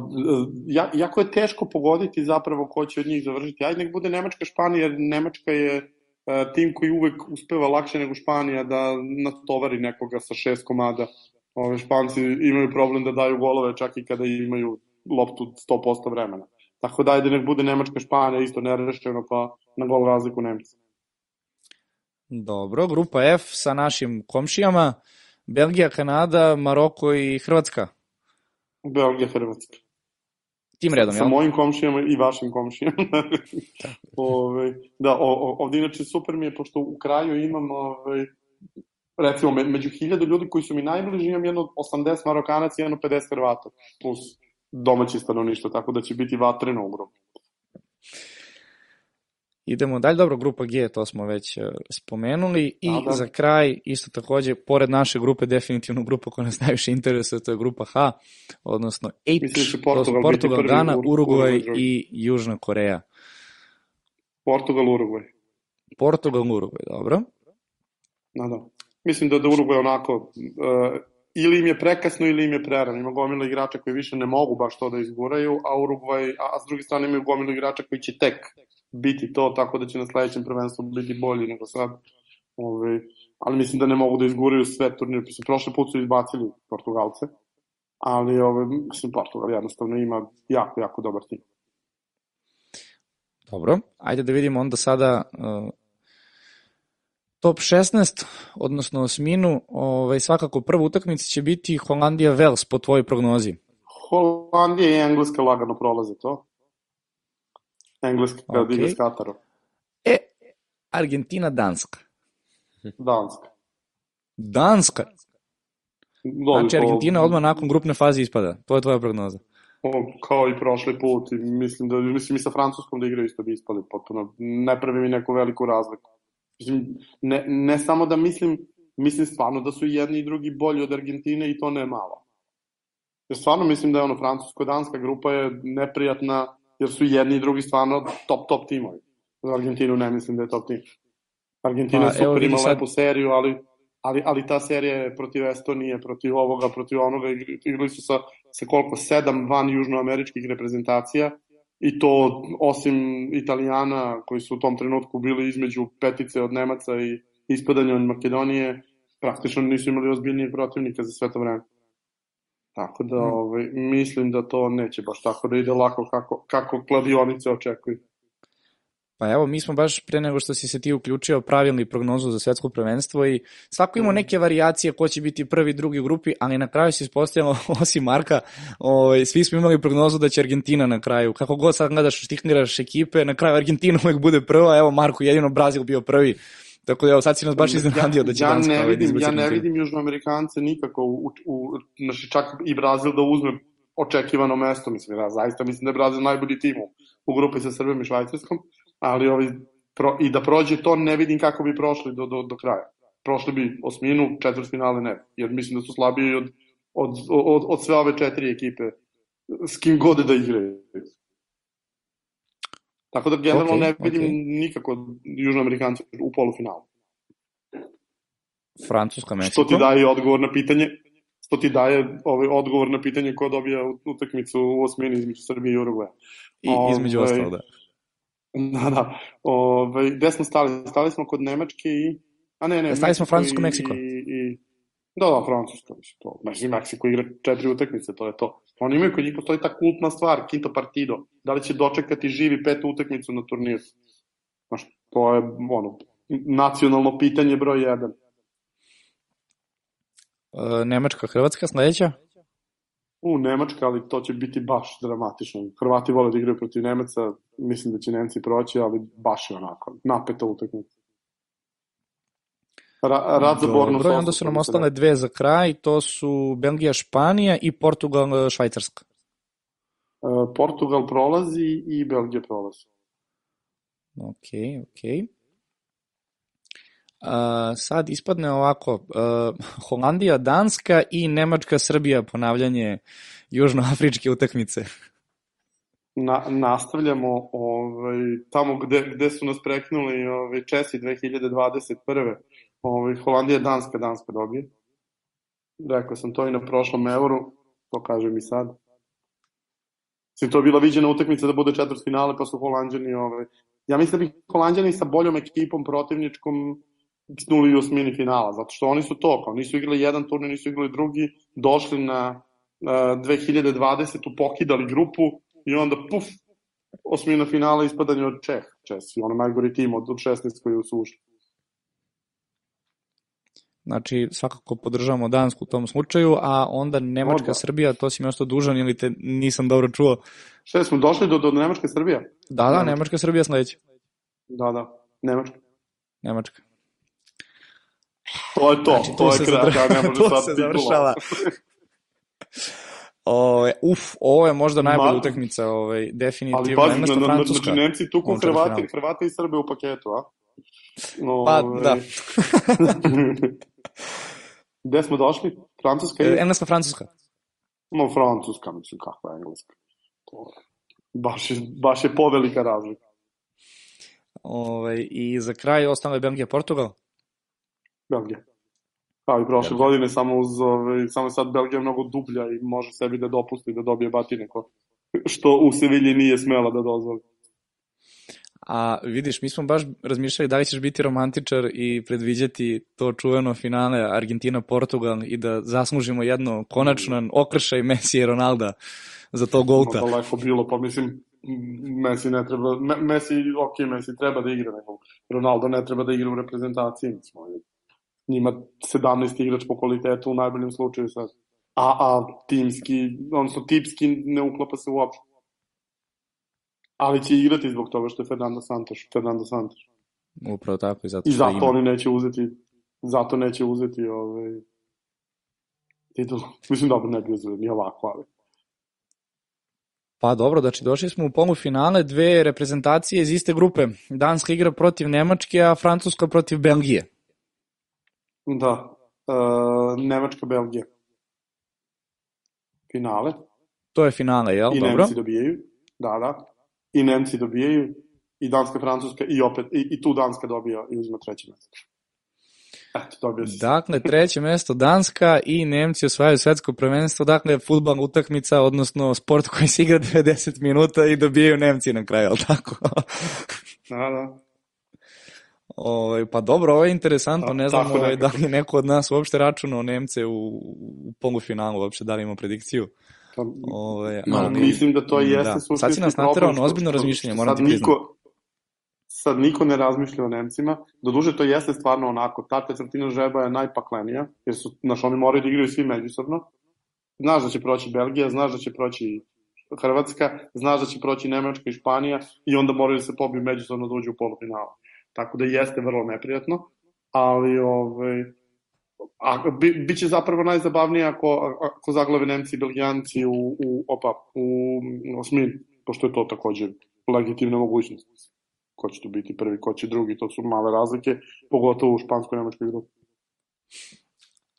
C: ja, jako je teško pogoditi zapravo ko će od njih završiti. Ajde nek bude Nemačka, Španija, jer Nemačka je e, tim koji uvek uspeva lakše nego Španija da natovari nekoga sa šest komada Ove Španci imaju problem da daju golove čak i kada imaju loptu 100% vremena. Tako da ajde nek bude Nemačka Španija isto nerešeno pa na gol razliku Nemci.
A: Dobro, grupa F sa našim komšijama, Belgija, Kanada, Maroko i Hrvatska.
C: Belgija, Hrvatska.
A: Tim redom,
C: Sa mojim komšijama i vašim komšijama. ove, da, o, o, ovdje inače super mi je, pošto u kraju imam ove, recimo, među hiljadu ljudi koji su mi najbliži, imam jedno 80 Marokanaca i jedno 50 Hrvata, plus domaći stanovništvo, tako da će biti vatreno u grupi.
A: Idemo dalje, dobro, grupa G, to smo već uh, spomenuli i A, da. za kraj, isto takođe, pored naše grupe, definitivno grupa koja nas najviše interesuje, to je grupa H, odnosno H,
C: Mislim, Portugal,
A: to su Portugal, Gana, Uruguay i Južna Koreja.
C: Portugal, Uruguay.
A: Portugal, Uruguay, dobro.
C: Da, da. Mislim da da Uruguay onako uh, ili im je prekasno ili im je prerano. Ima gomila igrača koji više ne mogu baš to da izguraju, a Uruguay, a, a s druge strane imaju gomila igrača koji će tek biti to, tako da će na sledećem prvenstvu biti bolji nego sad. Ove, ali mislim da ne mogu da izguraju sve turnire. Mislim, prošle put su izbacili Portugalce, ali ove, mislim, Portugal jednostavno ima jako, jako dobar tim.
A: Dobro, ajde da vidimo onda sada uh, top 16, odnosno osminu, ovaj, svakako prva utakmica će biti Holandija-Vels po tvojoj prognozi.
C: Holandija i Engleska lagano prolaze to. Engleska kada okay. igra s Katarom.
A: E, Argentina-Danska.
C: Danska.
A: Danska? Dobi, znači Argentina odmah nakon grupne faze ispada. To je tvoja prognoza.
C: O, kao i prošli put. I mislim da mislim i sa Francuskom da igraju isto bi ispali potpuno. Ne pravi mi neku veliku razliku. Mislim, ne, ne samo da mislim mislim stvarno da su i jedni i drugi bolji od Argentine i to ne malo. Jer stvarno mislim da je ono francusko-danska grupa je neprijatna jer su jedni i drugi stvarno top top timovi. Za Argentinu ne mislim da je top tim. Argentina pa, je super imala sad... lepu seriju, ali, ali, ali ta serija je protiv Estonije, protiv ovoga, protiv onoga, igrali su sa, sa koliko, sedam van južnoameričkih reprezentacija i to osim Italijana koji su u tom trenutku bili između petice od Nemaca i ispadanja od Makedonije, praktično nisu imali ozbiljnije protivnika za sve to vreme. Tako da mm. ovaj, mislim da to neće baš tako da ide lako kako, kako kladionice očekuju.
A: Pa evo, mi smo baš pre nego što si se ti uključio pravilni prognozu za svetsko prvenstvo i svako ima mm. neke variacije ko će biti prvi, drugi u grupi, ali na kraju se ispostavilo, osim Marka, ovaj, svi smo imali prognozu da će Argentina na kraju. Kako god sad gledaš, štihniraš ekipe, na kraju Argentina uvek bude prva, evo Marko, jedino Brazil bio prvi. Tako da evo, sad si nas baš iznenadio da će
C: ja Danska ne vidim, Ja ne vidim Južnoamerikance nikako, u, u, znači čak i Brazil da uzme očekivano mesto, mislim, ja zaista mislim da je Brazil najbolji tim u grupi sa Srbijom i Švajcarskom, ali ovi, pro, i da prođe to ne vidim kako bi prošli do, do, do kraja. Prošli bi osminu, četvrt finale ne, jer mislim da su slabiji od, od, od, od sve ove četiri ekipe s kim god da igraju. Tako da generalno okay, ne vidim okay. nikako južnoamerikanci u polufinalu.
A: Francuska, Meksiko.
C: Što ti daje odgovor na pitanje, što ti daje ovaj odgovor na pitanje ko dobija utakmicu u osmini između Srbije i Urugvaja.
A: I između ovaj, ostalo, da.
C: Da, da. Ove, ovaj, gde smo stali? Stali smo kod Nemačke i... A ne, ne.
A: Stali smo Francusko, Meksiko.
C: I, i, da, da, Francusko. To. Znači, Meksiko igra četiri utakmice, to je to. Oni imaju, kod njih postoji ta kultna stvar, quinto partido. Da li će dočekati živi petu utakmicu na turniru? Znaš, to je, ono, nacionalno pitanje broj jedan.
A: E, Nemačka, Hrvatska, sledeća?
C: u Nemačka, ali to će biti baš dramatično. Hrvati vole da igraju protiv Nemaca, mislim da će Nemci proći, ali baš je onako, napeta utakmica.
A: Ra, rad za bornu Dobro, onda su nam ostale dve za kraj, to su Belgija, Španija i Portugal, Švajcarska.
C: Uh, Portugal prolazi i Belgija prolazi.
A: Ok, ok. Uh, sad ispadne ovako, uh, Holandija, Danska i Nemačka, Srbija, ponavljanje južnoafričke utakmice.
C: Na, nastavljamo ovaj, tamo gde, gde su nas preknuli ovaj, Česi 2021. Ovaj, Holandija, Danska, Danska dobije. Rekao sam to i na prošlom euru, to kažem i sad. Sim, to bila viđena utakmica da bude četvrt finale, pa su Holandjani, ovaj, ja mislim da bi Holandjani sa boljom ekipom protivničkom snuli u osmini finala, zato što oni su to, kao nisu igrali jedan turnir, nisu igrali drugi, došli na uh, 2020. pokidali grupu i onda puf, osmina finala ispadanje od Čeh, Česi, ono najgori tim od 16 koji su ušli.
A: Znači, svakako podržavamo Dansku u tom slučaju, a onda Nemačka, Oba. Srbija, to si mi ostao dužan ili te nisam dobro čuo.
C: Šta smo došli do, do Nemačke, Srbija?
A: Da, da, Nemačka, Srbija sledeća.
C: Da, da, Nemačka.
A: Nemačka.
C: To je to, znači, to je kraj, ja ne može sad završava.
A: Ove, uf, ovo je možda najbolja utakmica, ovaj, definitivno.
C: Ali pazi, na, na, znači Nemci tu ko Hrvati, Hrvati i Srbe u paketu, a?
A: Pa, ove... da.
C: Gde smo došli? Francuska
A: i... Engleska, Francuska.
C: No, Francuska, mislim, kakva je Engleska. To, baš, je, baš je povelika razlika.
A: Ove, I za kraj ostalo je Belgija, Portugal?
C: Belgija. Kao i prošle Belgija. godine, samo, uz, ovaj, samo sad Belgija mnogo dublja i može sebi da dopusti da dobije batine, ko, što u Sevilji nije smela da dozvoli.
A: A vidiš, mi smo baš razmišljali da li ćeš biti romantičar i predviđati to čuveno finale Argentina-Portugal i da zaslužimo jedno konačan okršaj Messi i Ronalda za to golta.
C: Mnogo lako bilo, pa mislim, Messi ne treba, Messi, ok, Messi treba da igra, nego Ronaldo ne treba da igra u reprezentaciji, mislim, njima 17 igrač po kvalitetu u najboljem slučaju sad. A, a timski, odnosno tipski ne uklapa se uopšte. Ali će igrati zbog toga što je Fernando Santos, Fernando Santos.
A: Upravo tako i zato
C: I zato oni neće uzeti zato neće uzeti ovaj titul. Mislim dobro ne bi uzeli ni ovako, ali
A: Pa dobro, znači došli smo u polufinale, dve reprezentacije iz iste grupe. Danska igra protiv Nemačke, a Francuska protiv Belgije.
C: Da. Uh, Nemačka, Belgija. Finale.
A: To je finale, jel?
C: I
A: Dobro.
C: Nemci dobijaju. Da, da. I Nemci dobijaju. I Danska, Francuska. I opet, i, i tu Danska dobija i uzima treće mesto. Eto, dobio si.
A: Dakle, treće mesto Danska i Nemci osvajaju svetsko prvenstvo, dakle, futbalna utakmica, odnosno sport koji se igra 90 minuta i dobijaju Nemci na kraju, ali tako?
C: Da, da.
A: Ovaj pa dobro, ovo je interesantno, ne znam ovaj, da li neko od nas uopšte računao Nemce u, u polufinalu, uopšte da li ima predikciju.
C: Pa,
A: Ovaj,
B: Malo
A: ali-
C: Mislim da to jeste
A: da.
C: suštinski
A: Sad si nas naterao na ozbiljno razmišljanje, moram ti
C: niko, sad niko ne razmišlja o Nemcima. Doduže to jeste stvarno onako, ta četvrtina žeba je najpaklenija, jer su, znaš, oni moraju da igraju svi međusobno. Znaš da će proći Belgija, znaš da će proći Hrvatska, znaš da će proći Nemačka i Španija i onda moraju da se pobiju međusobno da uđu u polufinale. Tako da jeste vrlo neprijatno, ali ovaj, a, bi, biće zapravo najzabavnije ako, ako zaglave Nemci i Belgijanci u, u, opa, u osmini, pošto je to takođe legitimna mogućnost. Ko će tu biti prvi, ko će drugi, to su male razlike, pogotovo u španskoj-nemačkoj grupi.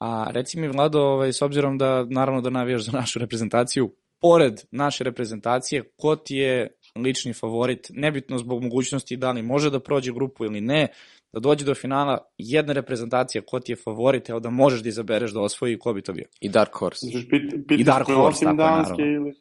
A: A reci mi, Vlado, ovaj, s obzirom da naravno da navijaš za našu reprezentaciju, pored naše reprezentacije, ko ti je lični favorit, nebitno zbog mogućnosti da li može da prođe grupu ili ne, da dođe do finala jedna reprezentacija, ko ti je favorit, evo da možeš da izabereš da osvoji, ko bi to bio?
B: I Dark Horse.
C: Znači, pit,
A: I
C: pitaš
A: Dark
C: me
A: Horse,
C: osim
A: tako je,
C: Danske
A: naravno.
C: ili...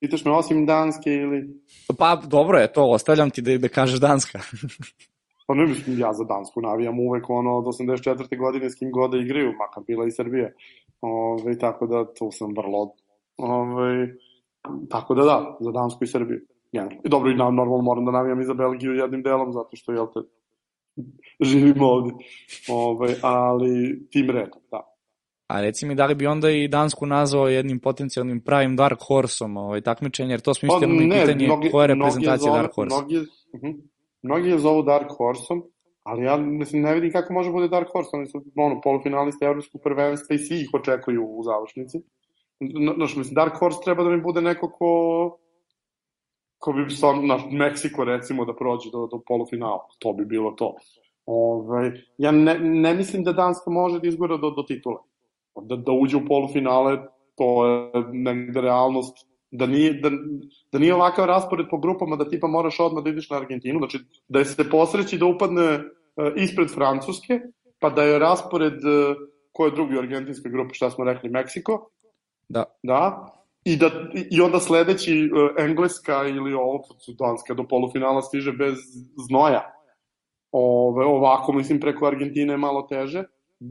C: Pitaš me osim Danske ili...
A: Pa dobro je to, ostavljam ti da, da kažeš Danska.
C: Pa ne mislim, ja za Dansku navijam uvek ono od 84. godine s kim god da igraju, makar bila i Srbija. Ove, tako da tu sam vrlo... Ove, tako da da, za Dansku i Srbiju. Generalno. I dobro, i normalno moram da navijam i za Belgiju jednim delom, zato što, jel te, živimo ovde. Ove, ali tim redom, da.
A: A reci mi da li bi onda i Dansku nazvao jednim potencijalnim pravim Dark Horseom ovaj, takmičenje, jer to smo isto imali pitanje koja je reprezentacija
C: zove,
A: Dark Horse.
C: Mnogi, je- mhm. mnogi je zovu Dark Horseom, ali ja mislim, ne vidim kako može bude Dark Horse, oni su ono, polufinalisti evropskog prvenstva i svi ih očekuju u završnici. N- Znaš, mislim, Dark Horse treba da mi bude neko ko ko bi stvarno, naš, Meksiko recimo da prođe do, do polufinala, to bi bilo to. Ove, ja ne, ne mislim da Danska može da izgora do, do titule. Da, da uđe u polufinale, to je negde realnost da nije, da, da nije ovakav raspored po grupama da tipa moraš odmah da ideš na Argentinu, znači da je se posreći da upadne e, ispred Francuske, pa da je raspored e, ko je drugi u argentinskoj grupi, šta smo rekli, Meksiko,
A: Da.
C: da, i, da, i- onda sledeći e, Engleska ili ovo, Danska do polufinala stiže bez znoja. Ove, ovako, mislim, preko Argentine je malo teže,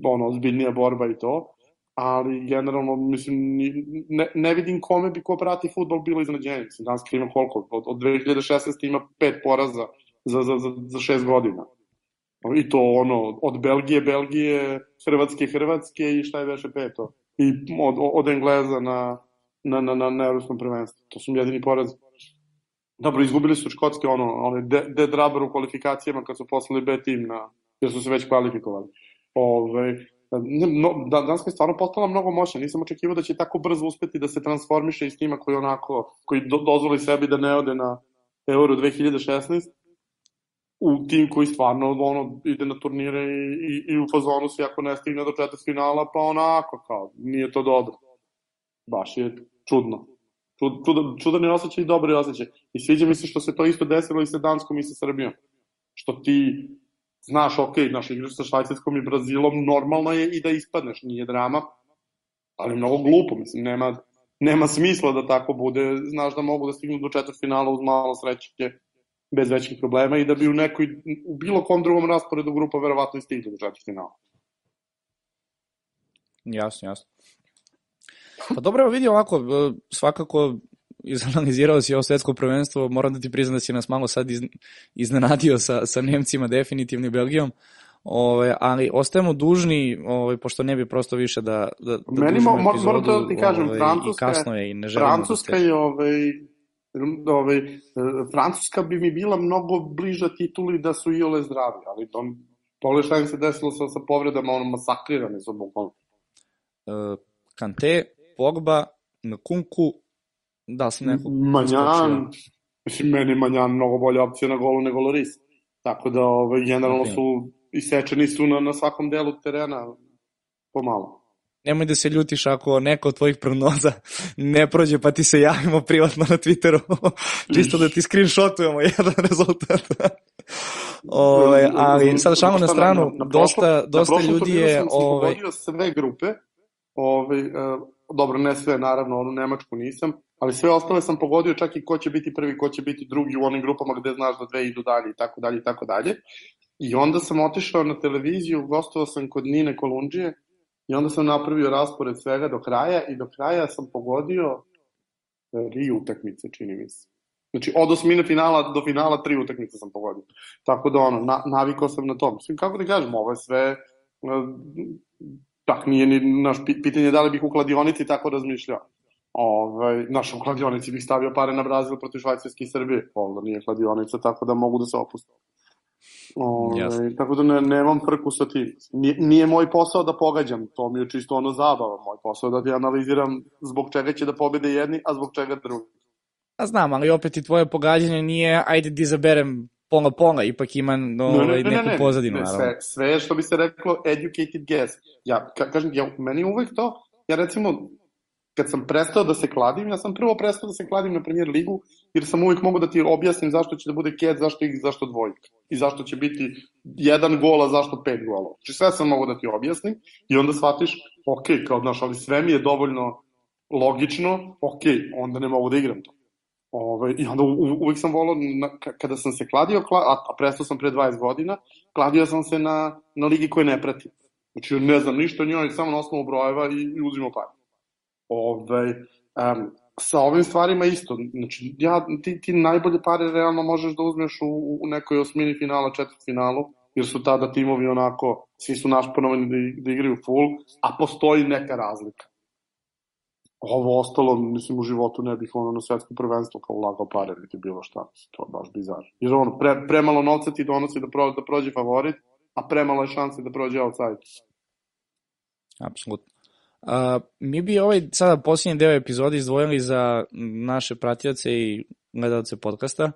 C: ono, zbiljnija borba i to, ali generalno, mislim, ne, ne vidim kome bi ko prati futbol bilo iznenađenje. Mislim, Danska ima koliko? Od, od 2016. ima pet poraza za, za, za, za šest godina. I to ono, od Belgije, Belgije, Hrvatske, Hrvatske i šta je veše peto. I od, od Engleza na, na, na, na, na evropskom prvenstvu. To su jedini porazi. Dobro, izgubili su Škotske ono, de, dead rubber u kvalifikacijama kad su poslali B tim na, jer su se već kvalifikovali. Ove, no, da, Danska je stvarno postala mnogo moćna. Nisam očekivao da će tako brzo uspeti da se transformiše iz tima koji onako, koji do, dozvoli sebi da ne ode na Euro 2016 u tim koji stvarno ono, ide na turnire i, i, i u fazonu si ako ne stigne do četvrt finala, pa onako kao, nije to dobro. Baš je čudno. Čud, čudan, čudan je osjećaj i dobar je osjećaj. I sviđa mi se što se to isto desilo i sa Danskom i sa Srbijom. Što ti znaš, ok, naš igraš sa Švajcarskom i Brazilom, normalno je i da ispadneš, nije drama, ali mnogo glupo, mislim, nema, nema smisla da tako bude, znaš da mogu da stignu do četvrt finala uz malo sreće, bez većih problema i da bi u nekoj, u bilo kom drugom rasporedu grupa verovatno i stigli do četvrt finala.
A: Jasno, jasno. Pa dobro, evo vidi ovako, e, svakako izanalizirao si ovo svetsko prvenstvo, moram da ti priznam da si nas malo sad iz, iznenadio sa, sa Nemcima, definitivno i Belgijom, Ove, ali ostajemo dužni, ove, pošto ne bi prosto više da, da, da
C: Meni mo- mo- moram da ti kažem,
A: ovaj,
C: Francuska
A: i
C: je-
A: kasno je i ne želimo
C: Francuska
A: da ste...
C: je ovaj, ovaj, e, Francuska bi mi bila mnogo bliža tituli da su iole zdravi, ali on, pogledaj šta im se desilo sa, sa povredama, ono masakrirani su bukvalno.
A: E, Kante, Pogba, Nkunku, da sam nekog
C: Manjan, mislim, meni Manjan mnogo bolja opcija na golu nego Loris. Tako da, ovaj, generalno
A: Na
C: su isečeni su na, na svakom delu terena pomalo.
A: Nemoj da se ljutiš ako neko od tvojih prognoza ne prođe, pa ti se javimo privatno na Twitteru, čisto da ti screenshotujemo jedan rezultat. Ove, ovaj, ali sad šalno na stranu, na, na, na dosta, dosta ljudi je...
C: Ove... Ovaj- sve grupe, ove, ovaj, dobro, ne sve, naravno, onu Nemačku nisam, ali sve ostale sam pogodio čak i ko će biti prvi, ko će biti drugi u onim grupama gde znaš da dve idu dalje i tako dalje i tako dalje. I onda sam otišao na televiziju, gostovao sam kod Nine Kolundžije i onda sam napravio raspored svega do kraja i do kraja sam pogodio e, tri utakmice, čini mi se. Znači, od osmine finala do finala tri utakmice sam pogodio. Tako da, ono, na, navikao sam na to. Mislim, kako da kažem, ovo je sve... Tak, nije ni naš pitanje da li bih u kladionici tako razmišljao. Ovaj, naš u kladionici bih stavio pare na Brazil protiv Švajcarske i Srbije. Ovo nije kladionica, tako da mogu da se opustim. Ove, ovaj, tako da ne, nemam frku sa tim. Nije, nije moj posao da pogađam, to mi je čisto ono zabava. Moj posao je da ti analiziram zbog čega će da pobede jedni, a zbog čega drugi.
A: A znam, ali opet i tvoje pogađanje nije ajde da izaberem pola pola, ipak ima no, ne, ne, ne, neku ne, ne, pozadinu. Ne,
C: sve, sve što bi se reklo educated guess. Ja, ka, kažem, ja, meni uvek to, ja recimo, kad sam prestao da se kladim, ja sam prvo prestao da se kladim na premier ligu, jer sam uvijek mogu da ti objasnim zašto će da bude ket, zašto ih, zašto dvojka. I zašto će biti jedan gol, a zašto pet golova. Znači sve sam mogu da ti objasnim i onda shvatiš, ok, kao znaš, ali sve mi je dovoljno logično, ok, onda ne mogu da igram to. Ove, ovaj, I onda u, uvijek sam volao, na, kada sam se kladio, kla, a, a prestao sam pre 20 godina, kladio sam se na, na ligi koje ne pratim. Znači, ne znam ništa o njoj, samo na osnovu brojeva i, i uzimo pare. Ove, um, sa ovim stvarima isto. Znači, ja, ti, ti najbolje pare realno možeš da uzmeš u, u nekoj osmini finala, četvrt finalu, jer su tada timovi onako, svi su našponovani da, da igraju full, a postoji neka razlika. Ovo ostalo, mislim, u životu ne bih ono na svetsko prvenstvo kao ulagao pare, niti bilo šta, to je baš bizar. Jer ono, pre, premalo novca ti donosi da, pro, da prođe favorit, a premalo je šanse da prođe outside.
A: Apsolutno. Uh, mi bi ovaj sada posljednji deo epizode izdvojili za naše pratioce i gledalce podcasta.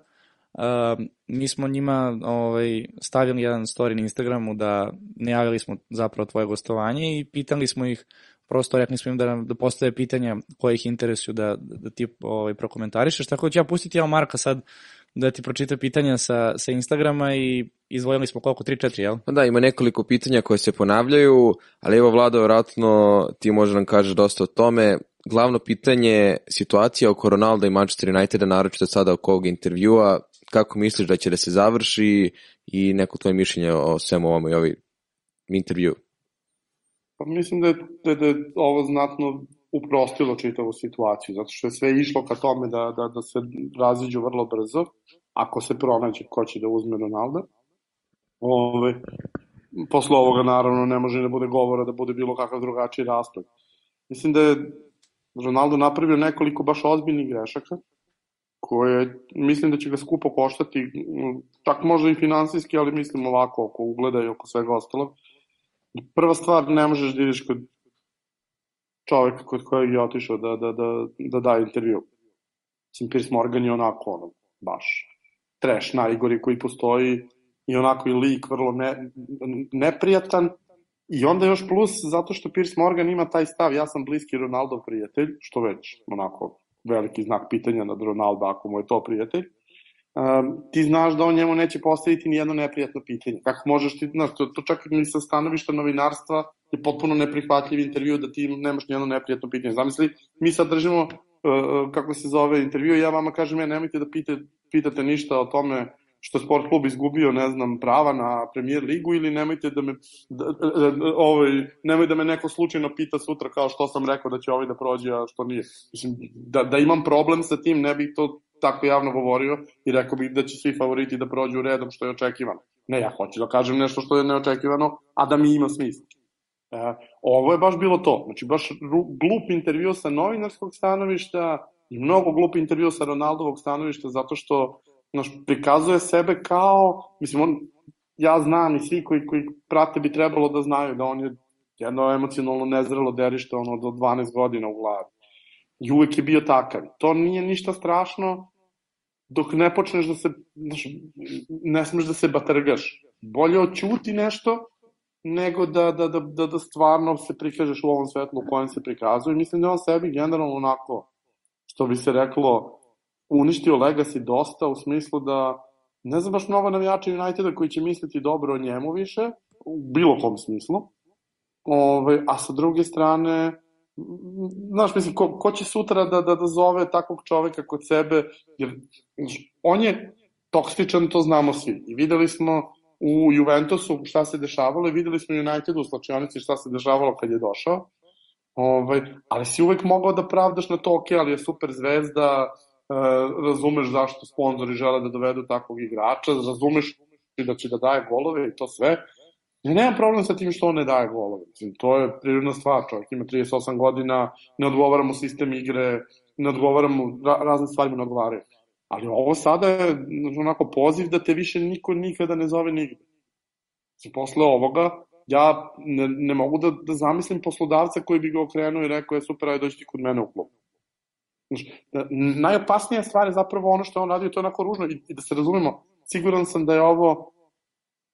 A: Uh, mi smo njima ovaj, stavili jedan story na Instagramu da najavili smo zapravo tvoje gostovanje i pitali smo ih, prosto rekli smo im da, nam, da postave pitanja koje ih interesuju da, da ti ovaj, prokomentarišeš, tako da ću ja pustiti ja Marka sad da ti pročita pitanja sa, sa Instagrama i izvojili smo koliko, 3-4, jel?
B: Pa da, ima nekoliko pitanja koje se ponavljaju, ali evo Vlado, vratno ti može nam kaže dosta o tome. Glavno pitanje, situacija oko Ronaldo i Manchester Uniteda, naročito sada oko ovog intervjua, kako misliš da će da se završi i neko tvoje mišljenje o svemu ovom i ovi intervju?
C: Pa mislim da je, da, da je ovo znatno uprostilo čitavu situaciju, zato što je sve išlo ka tome da, da, da se raziđu vrlo brzo, ako se pronađe ko će da uzme Ronalda. Ove, posle ovoga naravno ne može da bude govora da bude bilo kakav drugačiji raspad. Mislim da je Ronaldo napravio nekoliko baš ozbiljnih grešaka, koje mislim da će ga skupo koštati, čak možda i finansijski, ali mislim ovako oko ugleda i oko svega ostalog. Prva stvar, ne možeš da ideš kod čoveka kod kojeg je otišao da, da, da, da da intervju. Mislim, Piers Morgan je onako, ono, baš trash najgori koji postoji i onako i lik vrlo ne, neprijatan i onda još plus zato što Piers Morgan ima taj stav, ja sam bliski Ronaldo prijatelj, što već onako veliki znak pitanja nad Ronaldo ako mu je to prijatelj, um, ti znaš da on njemu neće postaviti ni jedno neprijatno pitanje. Kako možeš ti, znaš, to, to čak i sa stanovišta novinarstva je potpuno neprihvatljiv intervju da ti nemaš ni jedno neprijatno pitanje. Zamisli, mi sad držimo, uh, kako se zove intervju, ja vama kažem, ja nemojte da pite, pitate ništa o tome što je sport klub izgubio, ne znam, prava na premier ligu ili nemojte da me da, da, da, ovaj, nemoj da me neko slučajno pita sutra kao što sam rekao da će ovaj da prođe, a što nije. Mislim, da, da imam problem sa tim, ne bih to tako javno govorio i rekao bih da će svi favoriti da prođu redom što je očekivano. Ne, ja hoću da kažem nešto što je neočekivano, a da mi ima smisla. E, ovo je baš bilo to. Znači, baš glup intervju sa novinarskog stanovišta i mnogo glup intervju sa Ronaldovog stanovišta zato što znaš, prikazuje sebe kao, mislim, on, ja znam i svi koji, koji prate bi trebalo da znaju da on je jedno emocionalno nezrelo derište ono do 12 godina u glavi. I uvek je bio takav. To nije ništa strašno dok ne počneš da se, znaš, ne smeš da se batrgaš. bolje očuti nešto nego da, da, da, da, da stvarno se prikažeš u ovom svetlu u kojem se prikazuje. Mislim da on sebi generalno onako, što bi se reklo, uništio Legacy dosta u smislu da ne znam baš mnogo navijača Uniteda koji će misliti dobro o njemu više, u bilo kom smislu. Ove, a sa druge strane, znaš, mislim, ko, ko će sutra da, da, da zove takvog čoveka kod sebe, jer znaš, on je toksičan, to znamo svi. I videli smo u Juventusu šta se dešavalo i videli smo Unitedu u slačionici šta se dešavalo kad je došao. Ovaj, ali si uvek mogao da pravdaš na to, ok, ali je super zvezda, e, razumeš zašto sponzori žele da dovedu takvog igrača, razumeš da će da daje golove i to sve. Ja nemam problem sa tim što on ne daje golove. Mislim, to je prirodna stvar, čovjek ima 38 godina, ne odgovara mu sistem igre, ne odgovara mu, ra, razne stvari mu ne odgovaraju. Ali ovo sada je onako poziv da te više niko nikada ne zove nigde. Znači, posle ovoga, ja ne, ne mogu da, da zamislim poslodavca koji bi ga okrenuo i rekao je super, ajde dođi ti kod mene u klub. Znači, da, najopasnija stvar je zapravo ono što je on radio, to je onako ružno i, i da se razumemo, siguran sam da je ovo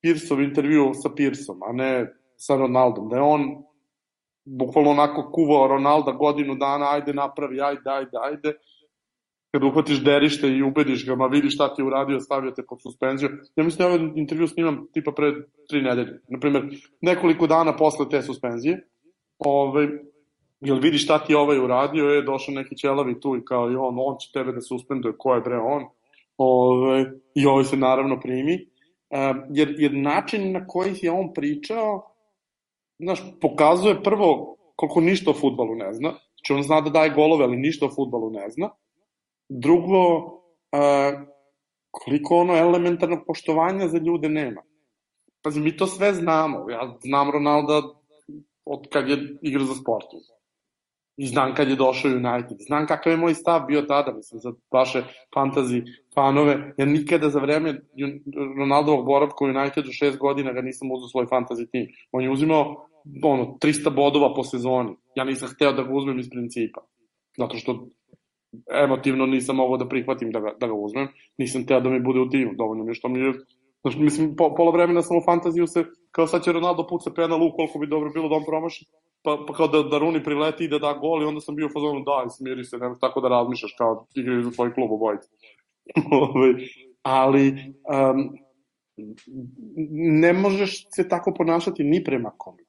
C: Pirsov intervju sa Pirsom, a ne sa Ronaldom, da je on bukvalno onako kuvao Ronalda godinu dana, ajde napravi, ajde, ajde, ajde, kada uhvatiš derište i ubediš ga, ma vidi šta ti je uradio, stavio te pod suspenziju. Ja mislim da ovaj intervju snimam tipa pre tri nedelje. Naprimer, nekoliko dana posle te suspenzije. Ove, jel vidi šta ti je ovaj uradio, je došao neki ćelavi tu i kao on, on će tebe da suspenduje, ko je bre on. Ove, I ovaj se naravno primi. Jer, jer način na koji je on pričao, znaš, pokazuje prvo koliko ništa o futbalu ne zna. Znači on zna da daje golove, ali ništa o futbalu ne zna. Drugo, koliko ono elementarnog poštovanja za ljude nema. Pazi, mi to sve znamo. Ja znam Ronalda od kad je igra za sportu. I znam kad je došao United. Znam kakav je moj stav bio tada, mislim, za vaše fantazi fanove. Ja nikada za vreme Ronaldovog boravka u Unitedu šest godina ga nisam uzao svoj fantazi tim. On je uzimao ono, 300 bodova po sezoni. Ja nisam hteo da ga uzmem iz principa. Zato što emotivno nisam mogao da prihvatim da ga, da ga uzmem, nisam teo da mi bude u timu, dovoljno mi je što mi je Znači, mislim, po, pola vremena sam u fantaziju se, kao sad će Ronaldo puca penal koliko bi dobro bilo da on promaši, pa, pa kao da, da Runi prileti i da da gol i onda sam bio u fazonu, da, smiri se, nemaš tako da razmišljaš kao igraju za tvoj klub obojice. Ovaj, ali um, ne možeš se tako ponašati ni prema kome.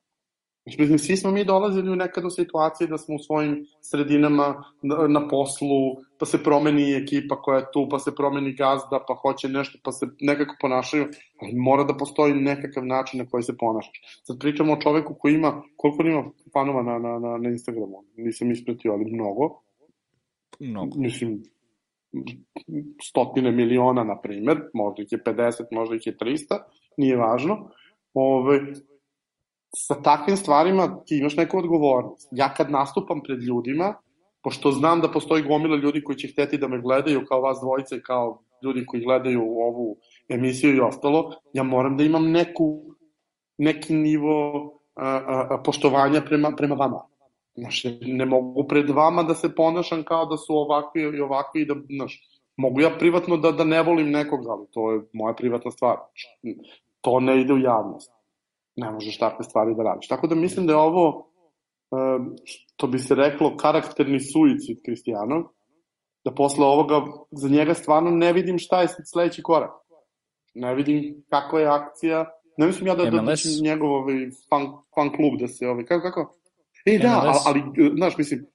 C: Znači, mislim, svi smo mi dolazili u nekad u situacije da smo u svojim sredinama na, na poslu, pa se promeni ekipa koja je tu, pa se promeni gazda, pa hoće nešto, pa se nekako ponašaju, ali mora da postoji nekakav način na koji se ponašaš. Sad pričamo o čoveku koji ima, koliko ima fanova na, na, na, na Instagramu, nisam ispratio, ali mnogo.
A: Mnogo.
C: Mislim, stotine miliona, na primer, možda ih je 50, možda ih je 300, nije važno. Ove, sa takvim stvarima ti imaš neku odgovornost. Ja kad nastupam pred ljudima, pošto znam da postoji gomila ljudi koji će hteti da me gledaju kao vas dvojice i kao ljudi koji gledaju ovu emisiju i ostalo, ja moram da imam neku, neki nivo a, a, a, poštovanja prema, prema vama. Znaš, ne mogu pred vama da se ponašam kao da su ovakvi i ovakvi da, znaš, mogu ja privatno da, da ne volim nekoga, ali to je moja privatna stvar. To ne ide u javnost ne možeš takve stvari da radiš. Tako da mislim da je ovo, što bi se reklo, karakterni suicid Kristijanov, da posle ovoga za njega stvarno ne vidim šta je sledeći korak. Ne vidim kakva je akcija, ne mislim ja da da njegov ovaj fan, fan klub da se ovaj kako kako. E da, ali, ali znaš mislim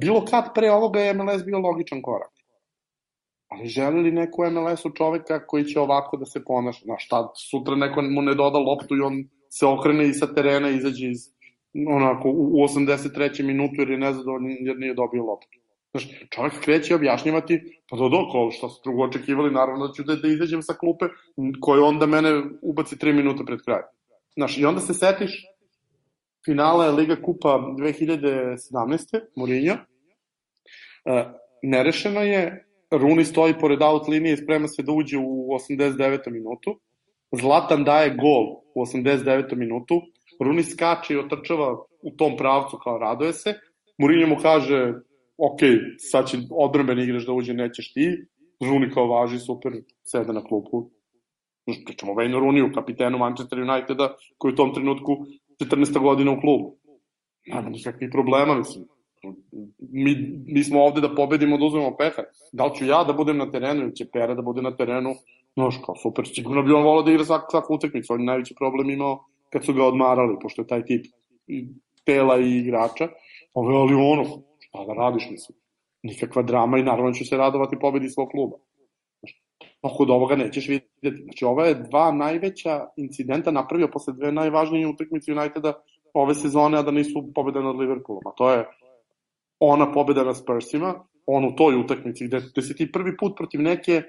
C: bilo kad pre ovoga je MLS bio logičan korak. Ali želi li neko MLS-u čoveka koji će ovako da se ponaša? Znaš, šta, sutra neko mu ne doda loptu i on se okrene i sa terena izađe iz, onako, u 83. minutu jer je nezadovoljno jer nije dobio loptu. Znaš, čovjek kreće objašnjavati, pa do doko, što su drugo očekivali, naravno da ću da, da izađem sa klupe, koje onda mene ubaci 3 minuta pred kraj. Znaš, i onda se setiš finala Liga Kupa 2017. Mourinho, e, nerešeno je, Runi stoji pored out linije i sprema se da uđe u 89. minutu, Zlatan daje gol u 89. minutu, Runi skače i otrčava u tom pravcu kao radoje se, Mourinho mu kaže ok, sad će odbrben igraš da uđe, nećeš ti, Runi kao važi, super, sede na klupu. Pričamo o Wayne Rooney, kapitenu Manchester Uniteda, koji u tom trenutku 14. godina u klubu. Nema nikakvih problema, mislim. Mi, mi smo ovde da pobedimo, da uzmemo pehar. Da li ću ja da budem na terenu ili će Pera da bude na terenu, Znaš, kao super, sigurno bi on volao da igra svak, svaku utakmicu, on je najveći problem imao kad su ga odmarali, pošto je taj tip tela i igrača, ove, ali ono, šta da radiš, mislim, nikakva drama i naravno će se radovati pobedi svog kluba. Oko od ovoga nećeš vidjeti. Znači, ova je dva najveća incidenta napravio posle dve najvažnije utakmice Uniteda ove sezone, a da nisu pobeda nad Liverpoolom. A to je ona pobeda na Spursima, on u toj utakmici, gde, gde si ti prvi put protiv neke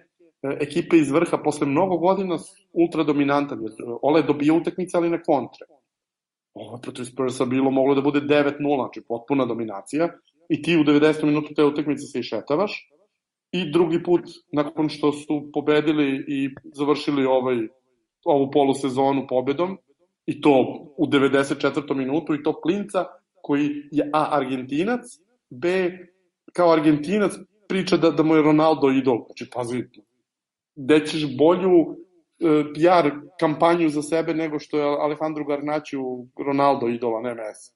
C: ekipe iz vrha posle mnogo godina ultra dominantan. Jer Ole je dobio utakmice, ali na kontre. Ovo protiv Spursa bilo moglo da bude 9-0, znači potpuna dominacija. I ti u 90. minutu te utakmice se išetavaš. I drugi put, nakon što su pobedili i završili ovaj, ovu polusezonu pobedom, i to u 94. minutu, i to klinca koji je A. Argentinac, B. kao Argentinac priča da, da mu je Ronaldo idol. Znači, pazi, gde ćeš bolju e, PR kampanju za sebe nego što je Alejandro Garnaću Ronaldo idola, ne Messi.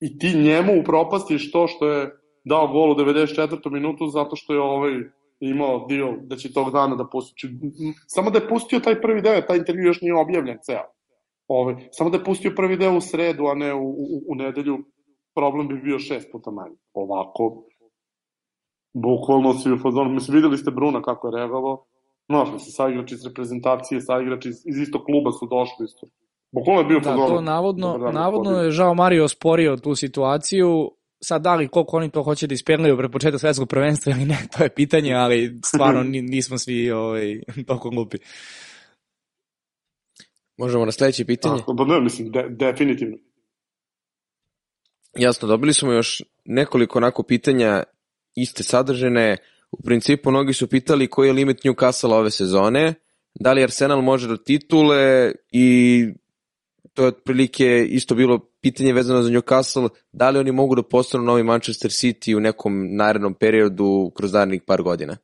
C: I ti njemu upropastiš to što je dao gol u 94. minutu zato što je ovaj imao dio da će tog dana da pusti. Samo da je pustio taj prvi deo, taj intervju još nije objavljen ceo. Ovaj, samo da je pustio prvi deo u sredu, a ne u, u, u nedelju, problem bi bio šest puta manji. Ovako, bukvalno si u fazonu, mislim, videli ste Bruna kako je reagovao, Znaš, mislim, sa igrači iz reprezentacije, sa igrači iz, iz istog kluba su došli isto. Bukvalno je bio
A: da, to navodno, dan, navodno je Žao Mario osporio tu situaciju, sad da li koliko oni to hoće da isperlaju pre početka svetskog prvenstva ili ne, to je pitanje, ali stvarno nismo svi ovaj, toliko glupi.
B: Možemo na sledeće pitanje?
C: A, pa ne, mislim, de, definitivno.
B: Jasno, dobili smo još nekoliko onako pitanja iste sadržene. U principu, mnogi su pitali koji je limit Newcastle ove sezone, da li Arsenal može do titule i to je otprilike isto bilo pitanje vezano za Newcastle, da li oni mogu da postanu novi Manchester City u nekom narednom periodu kroz narednih par godina?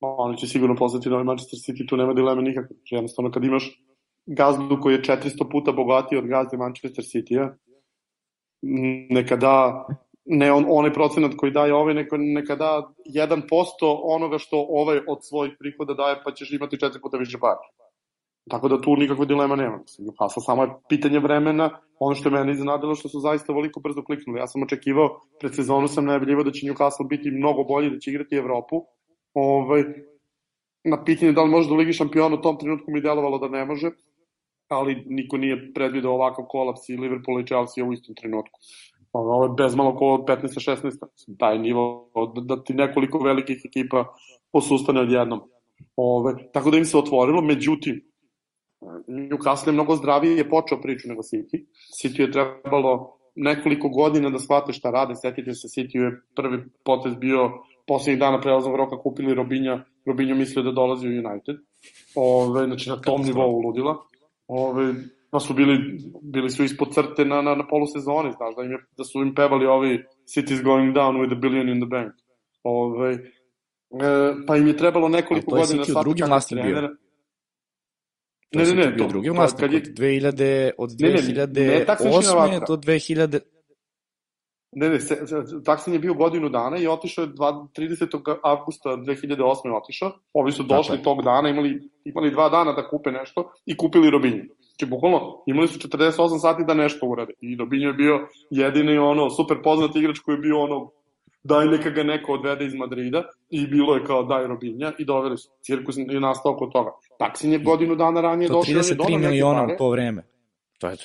C: Pa, oni će sigurno postati novi Manchester City, tu nema dileme nikakve. Jednostavno, kad imaš gazdu koji je 400 puta bogatiji od gazde Manchester City-a, neka da ne on, onaj procenat koji daje ovaj, neka, neka da 1% onoga što ovaj od svojih prihoda daje, pa ćeš imati četiri puta više para. Tako da tu nikakve dilema nema. Mislim, samo je pitanje vremena. Ono što je mene iznadilo što su zaista veliko brzo kliknuli. Ja sam očekivao, pred sezonu sam najavljivao da će Newcastle biti mnogo bolji, da će igrati Evropu. Ovaj, na pitanje da li može da u Ligi šampiona u tom trenutku mi delovalo da ne može, ali niko nije predvideo ovakav kolaps i Liverpool i Chelsea u istom trenutku ovo je bez malo ko 15-16, taj nivo, da ti nekoliko velikih ekipa posustane odjednom. Ove, tako da im se otvorilo, međutim, Newcastle je mnogo zdravije je počeo priču nego City. City je trebalo nekoliko godina da shvate šta rade, setite se, City je prvi potez bio poslednjih dana prelaznog roka kupili Robinja, Robinja mislio da dolazi u United. Ove, znači na tom nivou ludila. Ove, pa su bili, bili su ispod crte na, na, na polusezoni, znaš, da, im je, da su im pevali ovi City's going down with a billion in the bank. Ove, e, pa im je trebalo nekoliko godina
A: svakog drugim vlasnik trenera.
C: Ne, ne, ne,
A: to, drugi vlasnik, od 2000, od 2008. Ne, ne, do 2000...
C: Ne, ne, Taksin je bio godinu dana i otišao je 30. avgusta 2008. otišao. Ovi su došli dakle. tog dana, imali, imali dva dana da kupe nešto i kupili Robinju. Znači, bukvalno, imali su 48 sati da nešto urade. I Robinho je bio jedini ono, super poznat igrač koji je bio ono, daj neka ga neko odvede iz Madrida i bilo je kao daj Robinja i doveli su. Cirkus je nastao kod toga. Taksin je godinu dana ranije došao.
A: To 33 miliona u to vreme. To je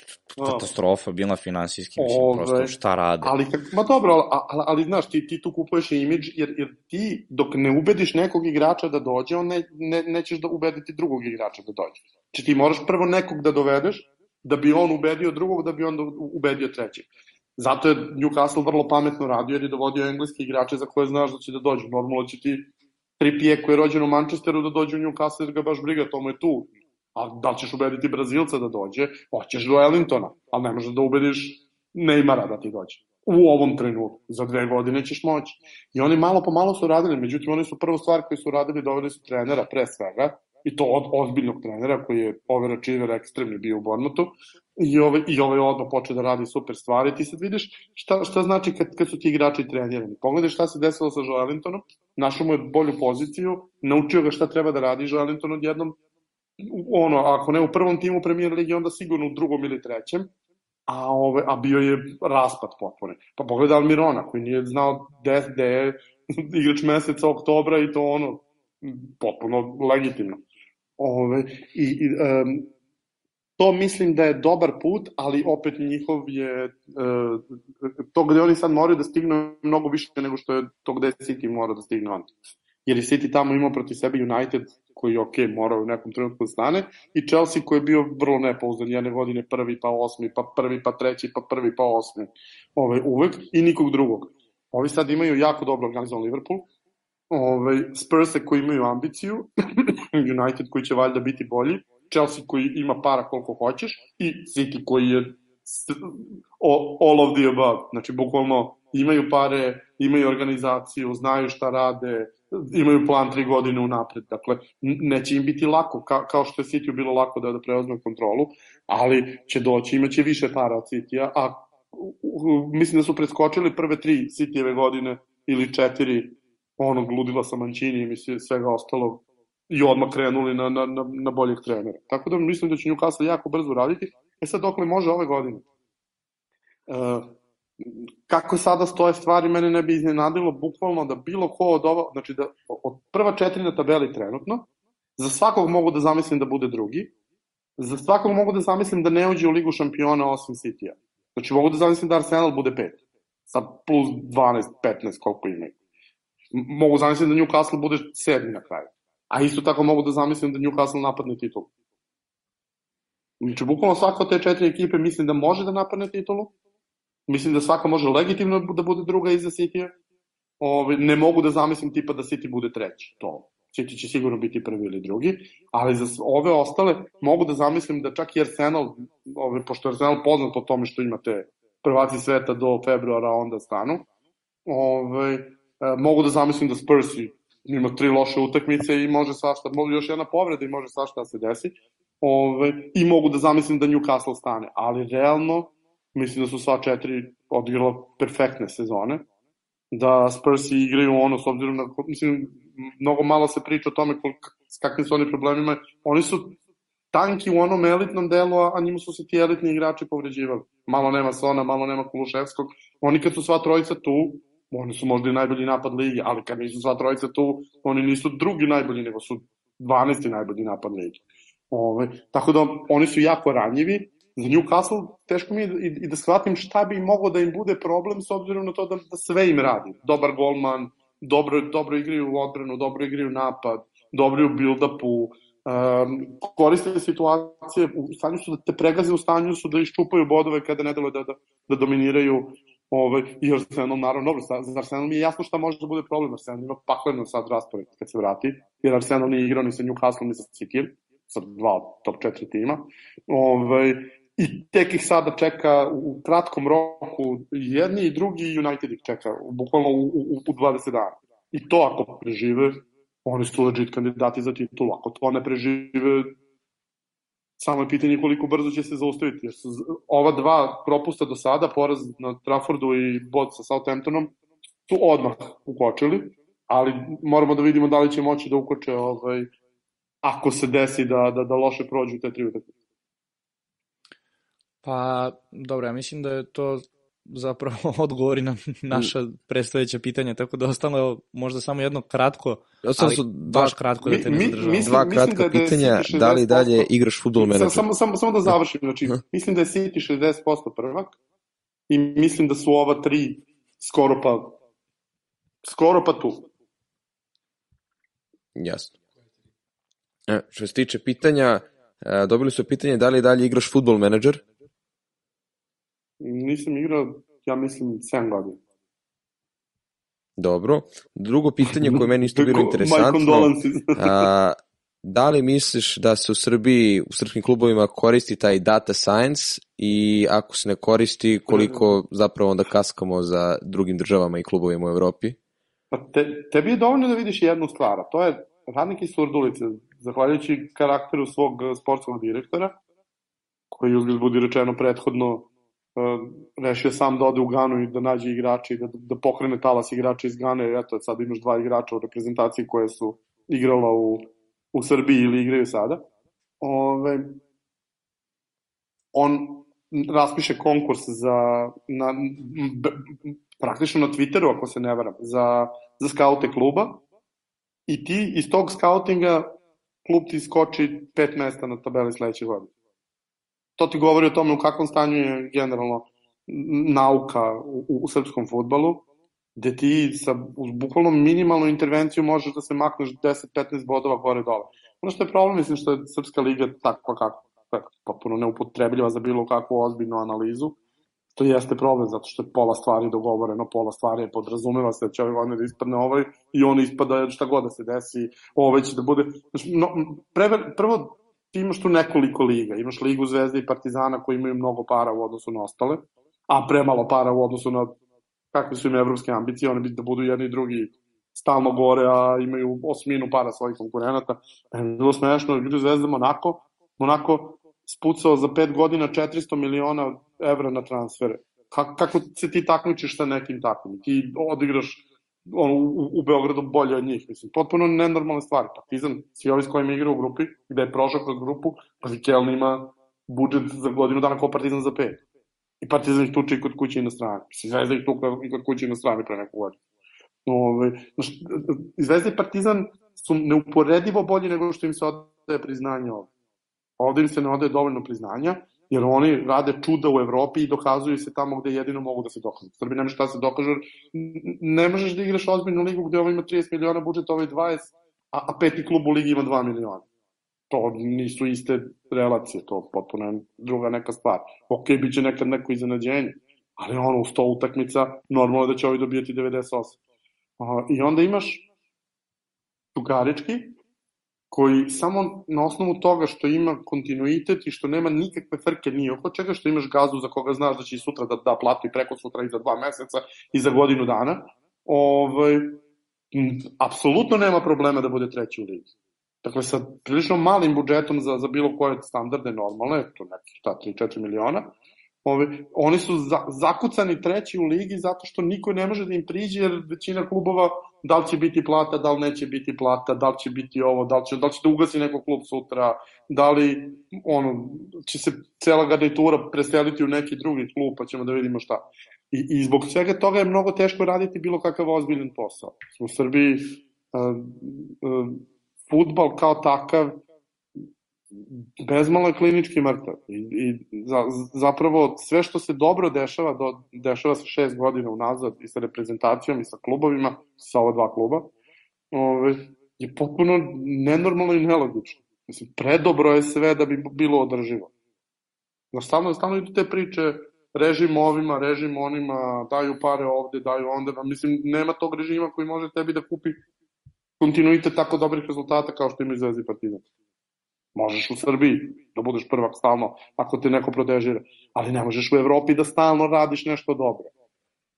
A: katastrofa bila finansijski, mislim, Ove, prosto šta rade.
C: Ali, ma dobro, ali, ali, ali znaš, ti, ti tu kupuješ imidž, jer, jer ti dok ne ubediš nekog igrača da dođe, on ne, ne, nećeš da ubediti drugog igrača da dođe. Znači ti moraš prvo nekog da dovedeš, da bi on ubedio drugog, da bi on ubedio trećeg. Zato je Newcastle vrlo pametno radio, jer je dovodio engleske igrače za koje znaš da će da dođu. Normalno će ti Trippier koji je rođen u Manchesteru da dođe u Newcastle jer ga baš briga, to mu je tu A da ćeš ubediti Brazilca da dođe, hoćeš do Ellingtona, ali ne možeš da ubediš Neymara da ti dođe. U ovom trenutku, za dve godine ćeš moći. I oni malo po malo su radili, međutim oni su prvu stvar koju su radili, doveli su trenera pre svega, i to od ozbiljnog trenera koji je Over Achiever ekstremni bio u Bournemouthu i ovaj, i ovaj odmah počeo da radi super stvari. Ti sad vidiš šta, šta znači kad, kad su ti igrači trenirani. Pogledaj šta se desilo sa Joelintonom, našao mu je bolju poziciju, naučio ga šta treba da radi Joelinton odjednom, ono, ako ne u prvom timu Premier Ligi, onda sigurno u drugom ili trećem, a, ove, a bio je raspad potpuno. Pa pogledaj Almirona, koji nije znao gde, gde je igrač meseca oktobra i to ono, potpuno legitimno. Ove, i, i, um, to mislim da je dobar put, ali opet njihov je uh, to gde oni sad moraju da stignu mnogo više nego što je to gde City mora da stigne on. Jer je City tamo imao protiv sebe United koji je ok, morao u nekom trenutku da stane i Chelsea koji je bio vrlo nepouzdan jedne godine prvi pa osmi, pa prvi pa treći, pa prvi pa osmi. Ove, uvek i nikog drugog. Ovi sad imaju jako dobro organizovan Liverpool, ovaj, Spurs koji imaju ambiciju, United koji će valjda biti bolji, Chelsea koji ima para koliko hoćeš i City koji je all of the above. Znači, bukvalno imaju pare, imaju organizaciju, znaju šta rade, imaju plan tri godine unapred. Dakle, neće im biti lako, ka, kao što je City bilo lako da, da preozme kontrolu, ali će doći, imaće više para od City-a, a mislim da su preskočili prve tri City-eve godine ili četiri onog ludila sa Mančini i svega ostalog i odmah krenuli na, na, na, na boljeg trenera. Tako da mislim da će Newcastle jako brzo raditi. E sad dokle može ove godine? E, kako sada stoje stvari, mene ne bi iznenadilo bukvalno da bilo ko od ovo, znači da od prva četiri na tabeli trenutno, za svakog mogu da zamislim da bude drugi, za svakog mogu da zamislim da ne uđe u ligu šampiona osim City-a. Znači mogu da zamislim da Arsenal bude pet, sa plus 12, 15 koliko imaju. Mogu zamislim da Newcastle bude sedmi na kraju. A isto tako mogu da zamislim da Newcastle napadne titul. Znači, bukvalno svaka od te četiri ekipe mislim da može da napadne titulu. Mislim da svaka može legitimno da bude druga iza City-a. Ove, ne mogu da zamislim tipa da City bude treći. To City će sigurno biti prvi ili drugi, ali za ove ostale mogu da zamislim da čak i Arsenal, ove, pošto je Arsenal poznat o tome što imate prvaci sveta do februara onda stanu, ove, mogu da zamislim da Spursi ima tri loše utakmice i može svašta, može još jedna povreda i može svašta da se desi. Ove, I mogu da zamislim da Newcastle stane, ali realno mislim da su sva četiri odigrala perfektne sezone, da Spursi igraju ono, s obzirom na, mislim, mnogo malo se priča o tome koliko, s kakvim su oni problemima. Oni su tanki u onom elitnom delu, a njima su se ti elitni igrači povređivali. Malo nema Sona, malo nema Kuluševskog. Oni kad su sva trojica tu, oni su možda i najbolji napad ligi, ali kad nisu sva trojica tu, oni nisu drugi najbolji, nego su 12. najbolji napad ligi. Ove, tako da oni su jako ranjivi. Za Newcastle teško mi je i, i da shvatim šta bi moglo da im bude problem s obzirom na to da, da sve im radi. Dobar golman, dobro, dobro igraju u odbranu, dobro igraju napad, dobro u build-upu, um, koriste situacije, u stanju su da te pregaze, u stanju su da iščupaju bodove kada ne dole da, da, da dominiraju Ovaj, I Arsenal, naravno, dobro, za Arsenal mi je jasno šta može da bude problem. Arsenal ima pakleno sad raspored kad se vrati, jer Arsenal nije igrao ni sa Newcastle, ni sa City, sa dva top četiri tima. Ovaj, I tek ih sada čeka u kratkom roku, jedni i drugi United ih čeka, bukvalno u, u, u 20 dana. I to ako prežive, oni su legit kandidati za titul. Ako to ne prežive, Samo je pitanje koliko brzo će se zaustaviti, jer su ova dva propusta do sada, poraz na Traffordu i bod sa Southamptonom, su odmah ukočili, ali moramo da vidimo da li će moći da ukoče ovaj, ako se desi da, da, da loše prođu te tri utakmice.
A: Pa, dobro, ja mislim da je to zapravo odgovori na naša predstojeća pitanja, tako da ostalo možda samo jedno kratko, ali su dva, baš kratko da te ne zadržavam.
B: Mislim, dva kratka da, da pitanja, da li dalje igraš futbol menadžer?
C: Samo, samo, samo da završim, znači, mislim da je City 60% prvak i mislim da su ova tri skoro pa skoro pa tu.
B: Jasno. E, što se tiče pitanja, e, dobili su pitanje da li dalje igraš futbol menadžer?
C: Nisam igrao, ja mislim, 7 godina.
B: Dobro. Drugo pitanje koje meni isto bilo interesantno, a, da li misliš da se u Srbiji, u srpskim klubovima koristi taj data science i ako se ne koristi, koliko zapravo onda kaskamo za drugim državama i klubovima u Evropi?
C: Pa te, tebi je dovoljno da vidiš jednu stvar, a to je radnik iz Surdulice zahvaljujući karakteru svog sportskog direktora, koji uzgled budi rečeno prethodno rešio sam da ode u Ganu i da nađe igrače i da, da pokrene talas igrača iz Gane. Eto, sad imaš dva igrača u reprezentaciji koje su igrala u, u Srbiji ili igraju sada. Ove, on raspiše konkurs za, na, b, praktično na Twitteru, ako se ne varam, za, za skaute kluba i ti iz tog skautinga klub ti skoči pet mesta na tabeli sledeće godine. To ti govori o tome u kakvom stanju je generalno nauka u, u, srpskom futbalu, gde ti sa bukvalno minimalnom intervencijom možeš da se makneš 10-15 bodova gore dole. Ono što je problem, mislim što je Srpska liga takva kako, tako, potpuno neupotrebljiva za bilo kakvu ozbiljnu analizu, to jeste problem, zato što je pola stvari dogovoreno, pola stvari je podrazumeva se da će ovaj godine da ispadne ovaj i on ispada šta god da se desi, ovaj će da bude... Znači, no, prever, prvo, ti imaš tu nekoliko liga, imaš ligu Zvezde i Partizana koji imaju mnogo para u odnosu na ostale, a premalo para u odnosu na kakve su im evropske ambicije, one bi da budu jedni i drugi stalno gore, a imaju osminu para svojih konkurenata. E, bilo smešno, idu Zvezda Monako, Monako spucao za pet godina 400 miliona evra na transfere. Kako, kako se ti takmičiš sa nekim takvim? Ti odigraš on, u, u Beogradu bolje od njih. Mislim, potpuno nenormalne stvari. Partizan, svi ovi s kojima igra u grupi, gde je prošao kroz grupu, pa Vikeln ima budžet za godinu dana kao Partizan za pet. I Partizan ih tuče i kod kuće i na strani. Mislim, Zvezda ih tuka i kod kuće i na strani pre neku godinu. Ove, znaš, Zvezda i Partizan su neuporedivo bolji nego što im se odaje priznanje ovde. Ovde im se ne odaje dovoljno priznanja, jer oni rade čuda u Evropi i dokazuju se tamo gde jedino mogu da se dokažu. U Srbiji nema šta se dokaže, ne možeš da igraš ozbiljnu ligu gde ovo ima 30 miliona budžet, ovo je 20, a, a peti klub u ligi ima 2 miliona. To nisu iste relacije, to potpuno je druga neka stvar. Ok, bit će nekad neko iznenađenje, ali ono, u 100 utakmica, normalno da će ovi dobijati 98. Uh, I onda imaš Čukarički, koji samo na osnovu toga što ima kontinuitet i što nema nikakve frke ni oko čega, što imaš gazu za koga znaš da će i sutra da, da plati preko sutra i za dva meseca i za godinu dana, ovaj, apsolutno nema problema da bude treći u ligi. Dakle, sa prilično malim budžetom za, za bilo koje standarde normalne, to neki, šta, 3-4 miliona, Ove, oni su za, zakucani treći u ligi zato što niko ne može da im priđe jer većina klubova da li će biti plata, da li neće biti plata, da li će biti ovo, da li će, da li će da ugasi neko klub sutra, da li ono, će se cela garnitura preseliti u neki drugi klub pa ćemo da vidimo šta. I, i zbog svega toga je mnogo teško raditi bilo kakav ozbiljan posao. U Srbiji uh, uh, futbal kao takav bezmalo je klinički mrtav. I, i za, zapravo sve što se dobro dešava, do, dešava se šest godina unazad i sa reprezentacijom i sa klubovima, sa ova dva kluba, ove, je potpuno nenormalno i nelogično. Mislim, predobro je sve da bi bilo održivo. No, stalno, stalno idu te priče, režim ovima, režim onima, daju pare ovde, daju onda. Mislim, nema tog režima koji može tebi da kupi kontinuitet tako dobrih rezultata kao što ima Zvezda i Partizan. Možeš u Srbiji da budeš prvak stalno ako te neko protežira, ali ne možeš u Evropi da stalno radiš nešto dobro.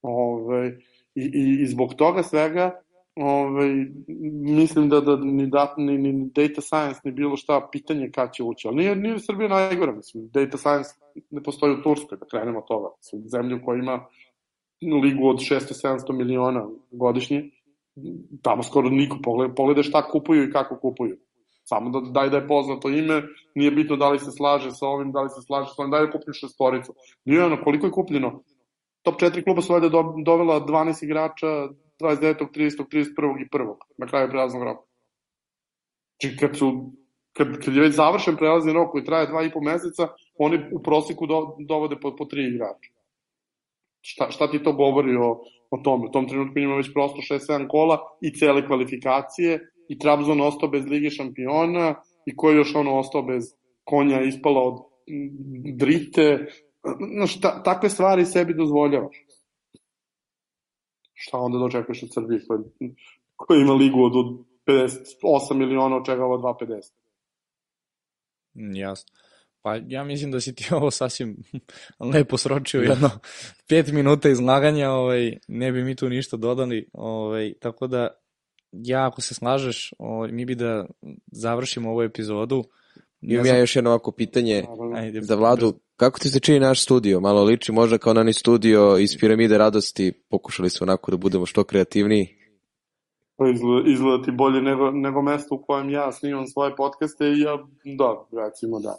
C: Ove, i, i, I zbog toga svega ove, mislim da, da ni, dat, ni, ni data science ni bilo šta pitanje kad će ući, ali nije, nije Srbija najgora, mislim, data science ne postoji u Turskoj, da krenemo od toga, mislim, zemlju koja ima ligu od 600-700 miliona godišnje, tamo skoro niko pogleda, pogleda šta kupuju i kako kupuju. Samo da daj da je poznato ime, nije bitno da li se slaže sa ovim, da li se slaže sa ovim, da je kupio šestoricu. Nije ono, koliko je kupljeno? Top 4 kluba su valjda dovela 12 igrača 29. 30. 31. i 1. na kraju prelaznog roka. Znači kad su kad, kad je već završen prelazni rok koji traje dva i po meseca, oni u proseku do, dovode po, po tri igrača. Šta, šta ti to govori o, o tome? U tom trenutku ima već prosto 6-7 kola i cele kvalifikacije i Trabzon ostao bez Lige šampiona i ko je još ono ostao bez konja ispala od drite. Znaš, ta, takve stvari sebi dozvoljavaš. Šta onda dočekuješ od Srbije koja, koja ima ligu od, od 58 miliona, od čega ova 250?
A: Mm, jasno. Pa ja mislim da si ti ovo sasvim lepo sročio jedno pet minuta izlaganja, ovaj, ne bi mi tu ništa dodali, ovaj, tako da ja ako se slažeš, o, mi bi da završimo ovu epizodu. Ne
B: Imam
A: znam-
B: ja još jedno ovako pitanje.
A: Ajde,
B: za Vladu. Kako ti se čini naš studio? Malo liči možda kao na onaj studio iz Piramide radosti. Pokušali smo onako da budemo što kreativniji.
C: Pa izgleda, izgleda ti bolje nego, nego mesto u kojem ja snimam svoje podcaste i ja, da, recimo da.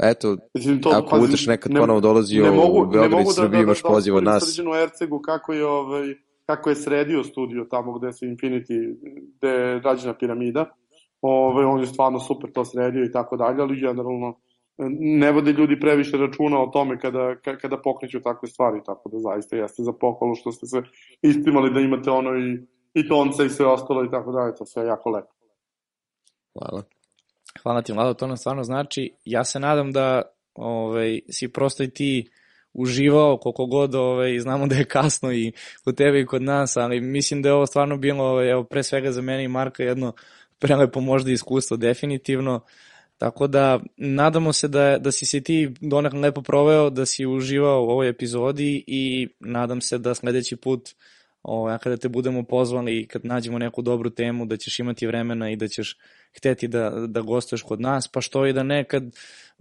B: Eto,
C: Mislim, to,
B: ako budeš nekad ponovo dolazio u Beograd i Srbiju, imaš poziv od nas.
C: Srđanu Ercegu kako je, ovaj, kako je sredio studio tamo gde se Infinity, gde je rađena piramida. Ove, on je stvarno super to sredio i tako dalje, ali generalno ne vode ljudi previše računa o tome kada, ka- kada pokreću takve stvari, tako da zaista jeste za pohvalu što ste se istimali da imate ono i, i tonce i sve ostalo i tako dalje, to sve je jako lepo.
B: Hvala.
A: Hvala ti, Vlado, to nam stvarno znači. Ja se nadam da ovaj, si prosto i ti uživao koliko god ovaj, znamo da je kasno i kod tebe i kod nas, ali mislim da je ovo stvarno bilo, ovaj, evo, pre svega za mene i Marka jedno prelepo možda iskustvo definitivno. Tako da nadamo se da, da si se ti donekle lepo proveo, da si uživao u ovoj epizodi i nadam se da sledeći put ovaj, kada te budemo pozvali i kad nađemo neku dobru temu da ćeš imati vremena i da ćeš hteti da, da gostuješ kod nas, pa što i da nekad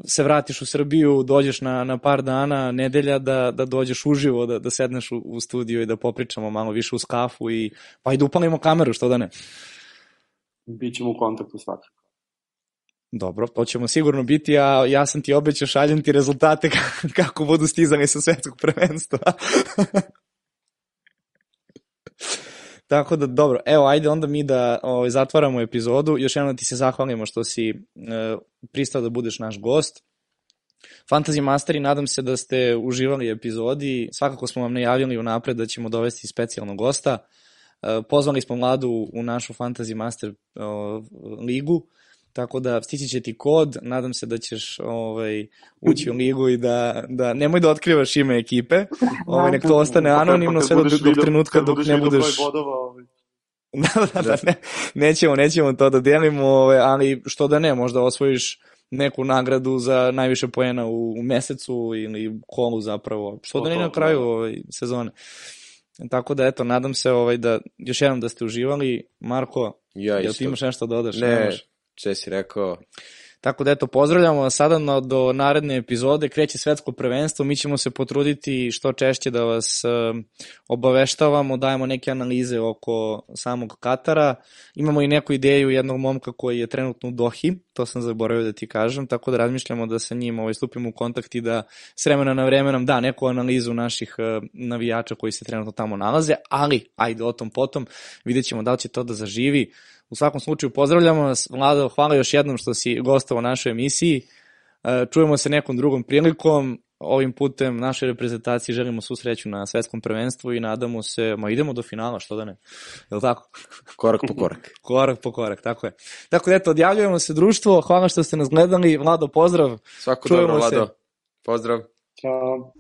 A: se vratiš u Srbiju, dođeš na, na par dana, nedelja, da, da dođeš uživo, da, da sedneš u, u studiju i da popričamo malo više uz kafu i pa i da upalimo kameru, što da ne.
C: Bićemo u kontaktu svakako.
A: Dobro, to ćemo sigurno biti, a ja sam ti obećao šaljem ti rezultate ka- kako budu stizali sa svetskog prvenstva. Tako da, dobro, evo, ajde onda mi da ovaj, zatvaramo epizodu. Još jednom ti se zahvalimo što si e, pristao da budeš naš gost. Fantasy Masteri, nadam se da ste uživali epizodi. Svakako smo vam najavili unapred da ćemo dovesti specijalnog gosta. E, pozvali smo mladu u našu Fantasy Master o, ligu, tako da stići će ti kod, nadam se da ćeš ovaj, ući u ligu i da, da nemoj da otkrivaš ime ekipe, ovaj, nek to ostane anonimno sve do, do trenutka dok ne budeš...
C: Ovaj.
A: da, da, da, ne, nećemo, nećemo to da delimo, ovaj, ali što da ne, možda osvojiš neku nagradu za najviše poena u, u mesecu ili kolu zapravo, što da ne na kraju ovaj, sezone. Tako da eto, nadam se ovaj da još jednom da ste uživali. Marko,
B: Ja
A: jel ti imaš nešto da dodaš?
B: Ne,
A: Nemaš?
B: Če si rekao,
A: Tako da eto, pozdravljamo vas sada na, do naredne epizode, kreće svetsko prvenstvo, mi ćemo se potruditi što češće da vas e, obaveštavamo, dajemo neke analize oko samog Katara, imamo i neku ideju jednog momka koji je trenutno u Dohi, to sam zaboravio da ti kažem, tako da razmišljamo da sa njim ovaj, stupimo u kontakt i da s vremena na vreme nam da neku analizu naših e, navijača koji se trenutno tamo nalaze, ali ajde o tom potom, vidjet ćemo da li će to da zaživi, U svakom slučaju pozdravljamo vas. Vlado, hvala još jednom što si gostao u našoj emisiji. E, Čujemo se nekom drugom prilikom. Ovim putem našoj reprezentaciji želimo svu sreću na svetskom prvenstvu i nadamo se, ma idemo do finala, što da ne. Je li tako?
B: korak po korak.
A: Korak po korak, tako je. Tako da eto, odjavljujemo se društvo. Hvala što ste nas gledali. Vlado, pozdrav.
B: Svako
A: Čujemo
B: dobro,
A: se.
B: Vlado. Pozdrav.
C: Ćao.